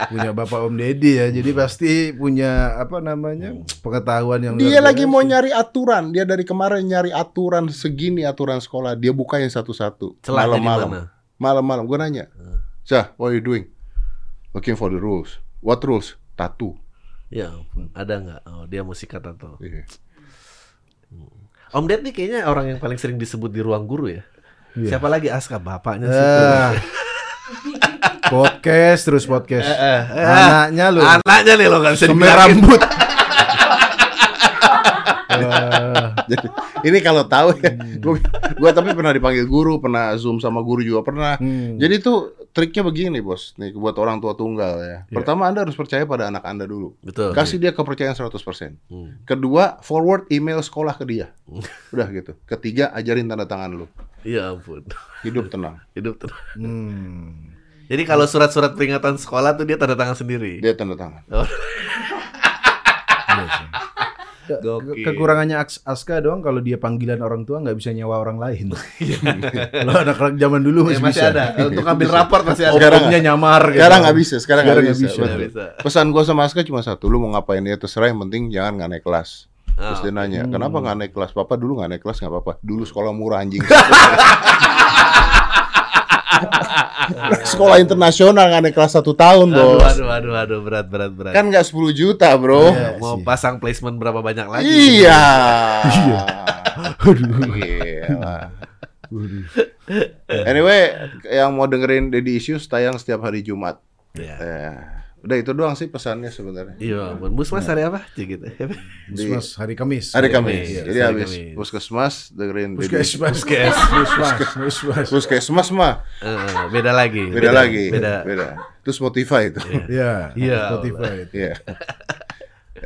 punya bapak Om Deddy ya, jadi pasti punya apa namanya pengetahuan yang Dia lagi mau nyari aturan. Dia dari kemarin nyari aturan segini aturan sekolah. Dia bukain satu-satu. Malam-malam. Malam-malam. Gue nanya, Cah, what are you doing? Looking for the rules. What rules? Tattoo. Ya ampun. Ada nggak? Oh, dia mau sikat atau? Iya. Om Ded nih kayaknya orang yang paling sering disebut di ruang guru ya. Iya. Siapa lagi Aska bapaknya situ. Ah. podcast terus podcast. Eh, eh. Anaknya lu. Anaknya nih lo Semir dibilangin. rambut. Jadi ini kalau tahu ya, Hmm. gua, gua tapi pernah dipanggil guru, pernah zoom sama guru juga pernah. Hmm. Jadi tuh triknya begini bos, nih buat orang tua tunggal ya. Pertama anda harus percaya pada anak anda dulu. Betul. Kasih dia kepercayaan 100%. Hmm. Kedua, forward email sekolah ke dia. Udah gitu. Ketiga, ajarin tanda tangan lu. Iya ampun. Hidup tenang. Hidup tenang. Hmm. Jadi kalau surat-surat peringatan sekolah tuh dia tanda tangan sendiri. Dia tanda tangan. Oh, Gokil. Kekurangannya Aska doang kalau dia panggilan orang tua nggak bisa nyewa orang lain. kalau anak-anak zaman dulu Ya, masih, masih bisa. ada. Untuk ambil raport masih ada. Sekarang Opungnya nyamar gitu. Sekarang nggak bisa, sekarang nggak bisa. bisa. Pesan gua sama Aska cuma satu, lu mau ngapain ya terserah yang penting jangan nggak naik kelas. Terus Ah, dia nanya, kenapa nggak naik kelas? Papa dulu nggak naik kelas nggak apa-apa. Dulu sekolah murah anjing. sekolah internasional naik kelas satu tahun Aduh, bos. aduh, aduh, aduh, berat, berat, berat. Kan nggak 10 juta bro. Iya. mau sih. pasang placement berapa banyak lagi? Iya. Iya. Gila. Anyway, yang mau dengerin Daddy Issues tayang setiap hari Jumat. Iya. Eh, udah itu doang sih pesannya sebenarnya. Iya, ampun. Musmas hari apa? Cik gitu. Puskesmas hari Kamis. Hari Kamis. Kamis. Jadi habis puskesmas dengerin. Puskesmas. Puskesmas. Puskesmas. Puskesmas mah Eh, beda lagi. beda, lagi. Beda. Beda. Itu Spotify itu. Iya. Iya. Spotify. Iya.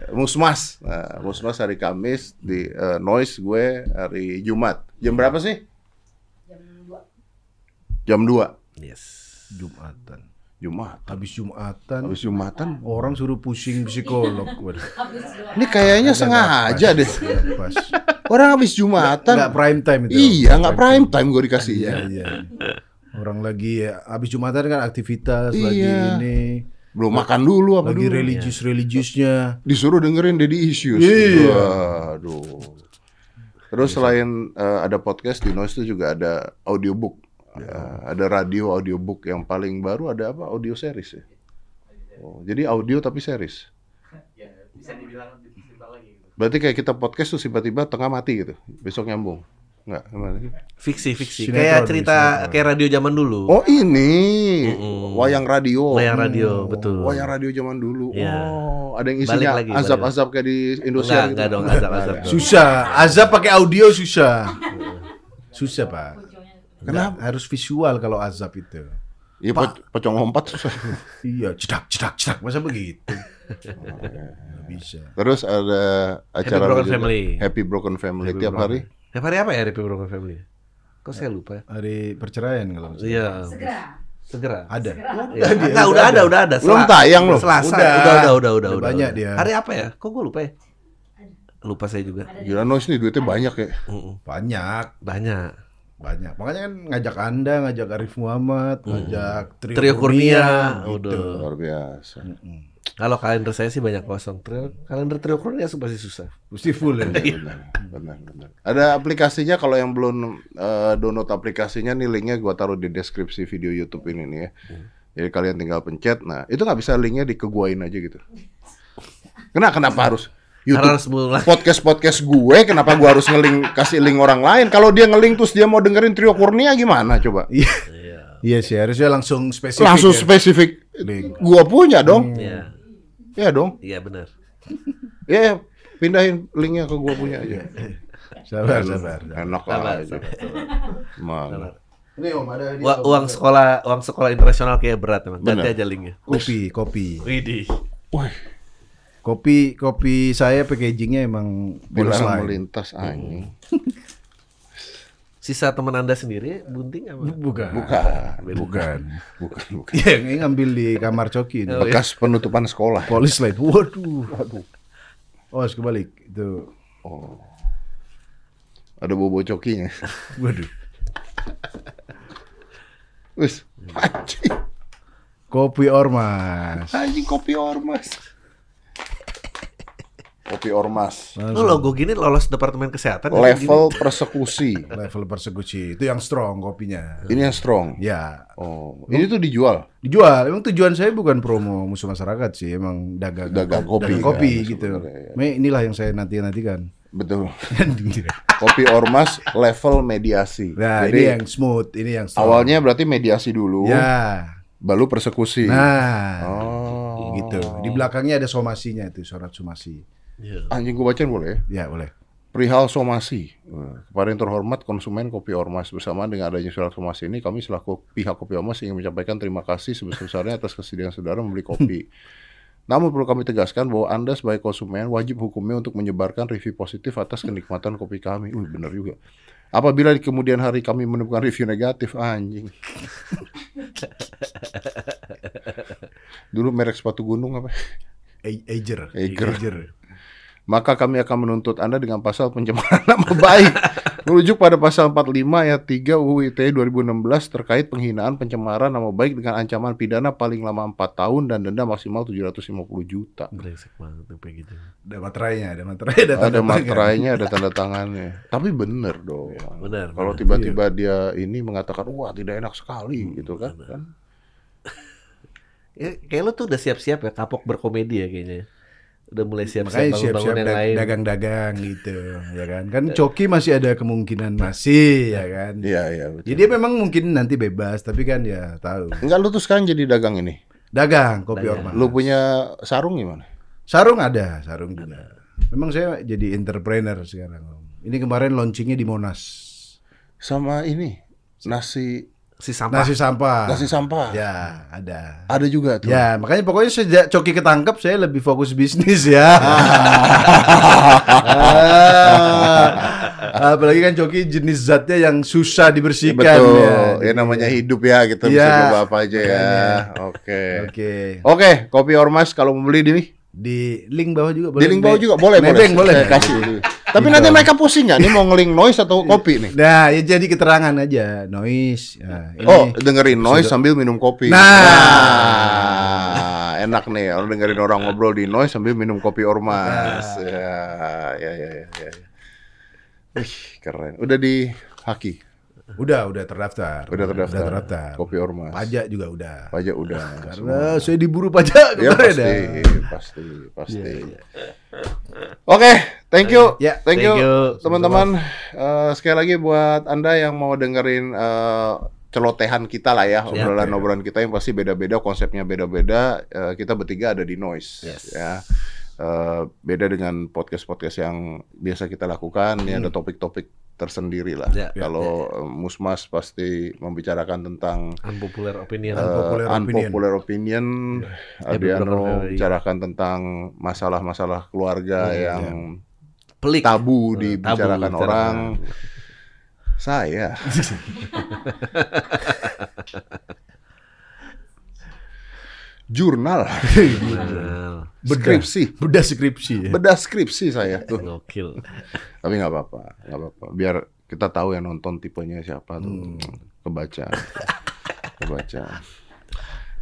Musmas. Nah, Musmas hari Kamis di eh, Noise gue hari Jumat. Jam berapa sih? Jam 2. Jam 2. Yes. Jumatan. Jumat. Habis Jumatan. Habis Jumatan. Orang suruh pusing psikolog. Dua. Ini kayaknya sengaja deh. Nggak pas. Orang habis Jumatan. Nggak prime time itu. Iya, nggak prime time gue dikasihnya. Iya, iya. Orang lagi ya, habis Jumatan kan aktivitas lagi Iya. ini. Belum makan dulu apa Lagi dulu? religius religiusnya. Disuruh dengerin Daddy Issues. Iya. Waduh. Terus selain eh, ada podcast di Noise itu juga ada audiobook. Eh, ada radio audiobook yang paling baru ada apa? Audio series ya. Oh, jadi audio tapi series. Berarti kayak kita podcast tuh tiba-tiba tengah mati gitu. Besok nyambung. Enggak, gimana sih? Fiksi, fiksi. Sinetron, kayak cerita sinetron. kayak radio zaman dulu. Oh, ini Mm-mm. wayang radio. Wayang radio, Oh, betul. Wayang radio zaman dulu. Iya. Oh, ada yang isinya lagi, azab-azab kayak di Enggak, gitu. enggak dong, azab-azab. Nggak. Susah. Azab pakai audio susah. Susah, Pak. Kenapa? Harus visual kalau azab itu. Iya, pe- pocong lompat susah. Iya, cedak, cedak, cedak. Masa begitu? Nggak bisa. Terus ada acara Broken juga, Family. Happy Broken Family Happy tiap Broken. hari. Tiap hari apa ya Happy Broken Family? Kok saya lupa ya? Hari perceraian kalau nggak salah. Iya. Segera. Segera. Ada. Iya. Enggak, udah ada, udah ada. Belum tayang loh. Selasa. Udah. Udah, udah, udah, udah, Udah banyak dia. Hari apa ya? Kok gue lupa ya? Lupa saya juga. Gila Noise nih duitnya banyak ya. Banyak, Banyak. Banyak. Makanya kan ngajak Anda, ngajak Arif Muhammad, ngajak Trio, Trio Kurnia. gitu. Udah. Luar biasa. Kalau kalender saya sih banyak kosong. Trio, kalender trio Kurnia pasti susah. Mesti full ya. Benar, benar, benar. Ada aplikasinya kalau yang belum eh, download aplikasinya nih linknya gua taruh di deskripsi video YouTube ini nih ya. Jadi kalian tinggal pencet. Nah, itu nggak bisa linknya dikeguain aja gitu. Kenapa kenapa harus YouTube harus mulai. podcast podcast gue kenapa gua harus ngelink kasih link orang lain kalau dia ngelink terus dia mau dengerin trio Kurnia gimana coba Iya. Iya sih, harusnya langsung spesifik. langsung ya. spesifik Link. gua punya dong Iya. ya dong Iya benar. ya pindahin linknya ke gua punya aja Sabar, sabar. sabar. enak Sabar, aja sabar, sabar. Ini Om ada uang sekolah uang sekolah internasional kayak berat emang. Ganti aja linknya. kopi, kopi. Widih. Wih, Kopi kopi saya packagingnya emang bilang melintas anjing Sisa teman anda sendiri bunting apa? Bukan. bukan Bukan. bukan bukan Iya, yang ini ngambil di kamar coki. ini. Oh, iya. bekas penutupan sekolah Polis line. Waduh. Waduh. Oh, harus kebalik. Itu. oh ada bobo cokinya Waduh. wis anjing Kopi Ormas. anjing kopi ormas kopi ormas Lu logo gini lolos departemen kesehatan ya, level persekusi Level persekusi. Itu yang strong kopinya. ini yang strong Ya, oh ini tuh dijual dijual. Emang tujuan saya bukan promo musuh masyarakat sih, emang dagang Dagang kopi, dagang kopi kan, gitu. ya. Inilah yang saya nanti nantikan. betul kopi ormas level mediasi Nah, jadi ini yang smooth, ini yang strong. awalnya berarti mediasi dulu ya. baru persekusi Nah, oh gitu. Di belakangnya ada somasinya itu, surat somasi. Iya. anjing gua bacain boleh ya? Ya, boleh. Perihal somasi, kepada yang terhormat konsumen kopi ormas bersama dengan adanya surat somasi ini, kami selaku pihak kopi ormas ingin menyampaikan terima kasih sebesar-besarnya atas kesediaan saudara membeli kopi. Namun perlu kami tegaskan bahwa Anda sebagai konsumen wajib hukumnya untuk menyebarkan review positif atas kenikmatan kopi kami. Wih, benar juga. Apabila di kemudian hari kami menemukan review negatif, anjing. Dulu merek sepatu gunung apa? Ager. Ager. Maka kami akan menuntut Anda dengan pasal pencemaran nama baik. Merujuk pada pasal 45 ayat 3 UU ITE 2016 terkait penghinaan pencemaran nama baik dengan ancaman pidana paling lama 4 tahun dan denda maksimal 750 juta. Brengsek banget tuh kayak gitu. Ada materainya, ada materai, ada tanda Ada tangan. materainya, ada tanda tangannya. Tapi bener dong. benar, Kalau benar. tiba-tiba dia ini mengatakan, wah tidak enak sekali gitu kan. kan? Ya, kayak lu tuh udah siap-siap ya kapok berkomedi ya kayaknya. Udah mulai siap-siap bangun-bangun siap-siap yang lain. dagang-dagang gitu, ya kan? Kan Coki masih ada kemungkinan masih, ya kan? Iya, iya. betul. Jadi memang mungkin nanti bebas, tapi kan ya tahu. Enggak, lu tuh sekarang jadi dagang ini. Dagang kopi ormas. Lu punya sarung gimana? Sarung ada, sarung juga. Memang saya jadi entrepreneur sekarang. Om. Ini kemarin launchingnya di Monas. Sama ini, nasi Si sampah. Nasi sampah. nasi sampah. Ya, ada. Ada juga tuh. Ya, makanya pokoknya sejak Coki ketangkep saya lebih fokus bisnis ya. Ah, Apalagi kan Coki jenis zatnya yang susah dibersihkan Betul. ya. Ya, namanya hidup ya, kita bisa Iya. coba apa aja ya. Oke. Oke. Oke, kopi ormas kalau mau beli di nih. Di link bawah juga boleh. Di link bawah juga boleh, nebeng boleh. Saya kasih. Tapi nanti mereka pusing nggak? Ini mau ngeling noise atau kopi nih? Nah, ya jadi keterangan aja, noise. Nah, ini Oh, dengerin noise sambil minum kopi. Nah. Nah, enak nih. Kalau dengerin orang ngobrol di noise sambil minum kopi ormas. Ya, ya, ya, ya. ya. Wih, keren. Udah di Haki. udah udah terdaftar. Udah terdaftar. Udah terdaftar. Kopi ormas. Pajak juga udah. Pajak udah. Karena saya diburu pajak Ya kemarin pasti, ya. pasti, pasti. Oke, thank you, Ya, thank thank you, teman-teman. Eh, sekali lagi buat anda yang mau dengerin eh, celotehan kita lah ya, obrolan-obrolan kita yang pasti beda-beda, konsepnya beda-beda. Eh, kita bertiga ada di Noise, Yes. ya. Eh, beda dengan podcast-podcast yang biasa kita lakukan. Ini ada topik-topik tersendiri lah. Ya, ya, Kalau eh, Musmas pasti membicarakan tentang Unpopular opinion. eh, Unpopular opinion. opinion. Ya, Adriano bicarakan tentang masalah-masalah keluarga yang Pelik. tabu dibicarakan tabu orang. Saya. Jurnal, skripsi, Bedah skripsi ya. bedah skripsi saya tuh. gokil. Tapi nggak apa-apa, nggak apa-apa. Biar kita tahu yang nonton tipenya siapa tuh. Kebaca, kebaca.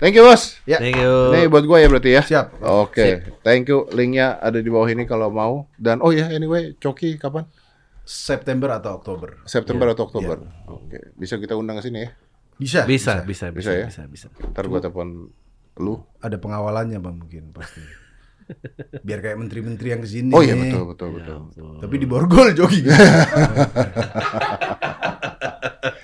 Thank you bos. Ya. Thank you. Ini buat gue ya berarti ya. Siap. Oke, thank you. Linknya ada di bawah ini kalau mau. Dan oh ya, anyway, Coki kapan? September atau Oktober. September atau Oktober? Oke, bisa kita undang ke sini ya. Bisa. Bisa, bisa, Bisa bisa, ya? bisa, bisa. Ntar gue telepon lu. Ada pengawalannya bang mungkin pasti. Biar kayak menteri-menteri yang ke sini. Oh iya betul betul betul. Tapi di borgol jogi.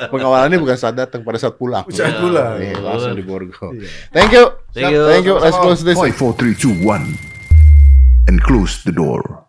Pengawalannya bukan saat datang pada saat pulang. Saat pulang. Iya, langsung di Borgo. Thank you. Thank you. Thank you. Let's close this. Five, four, three, two, one, and close the door.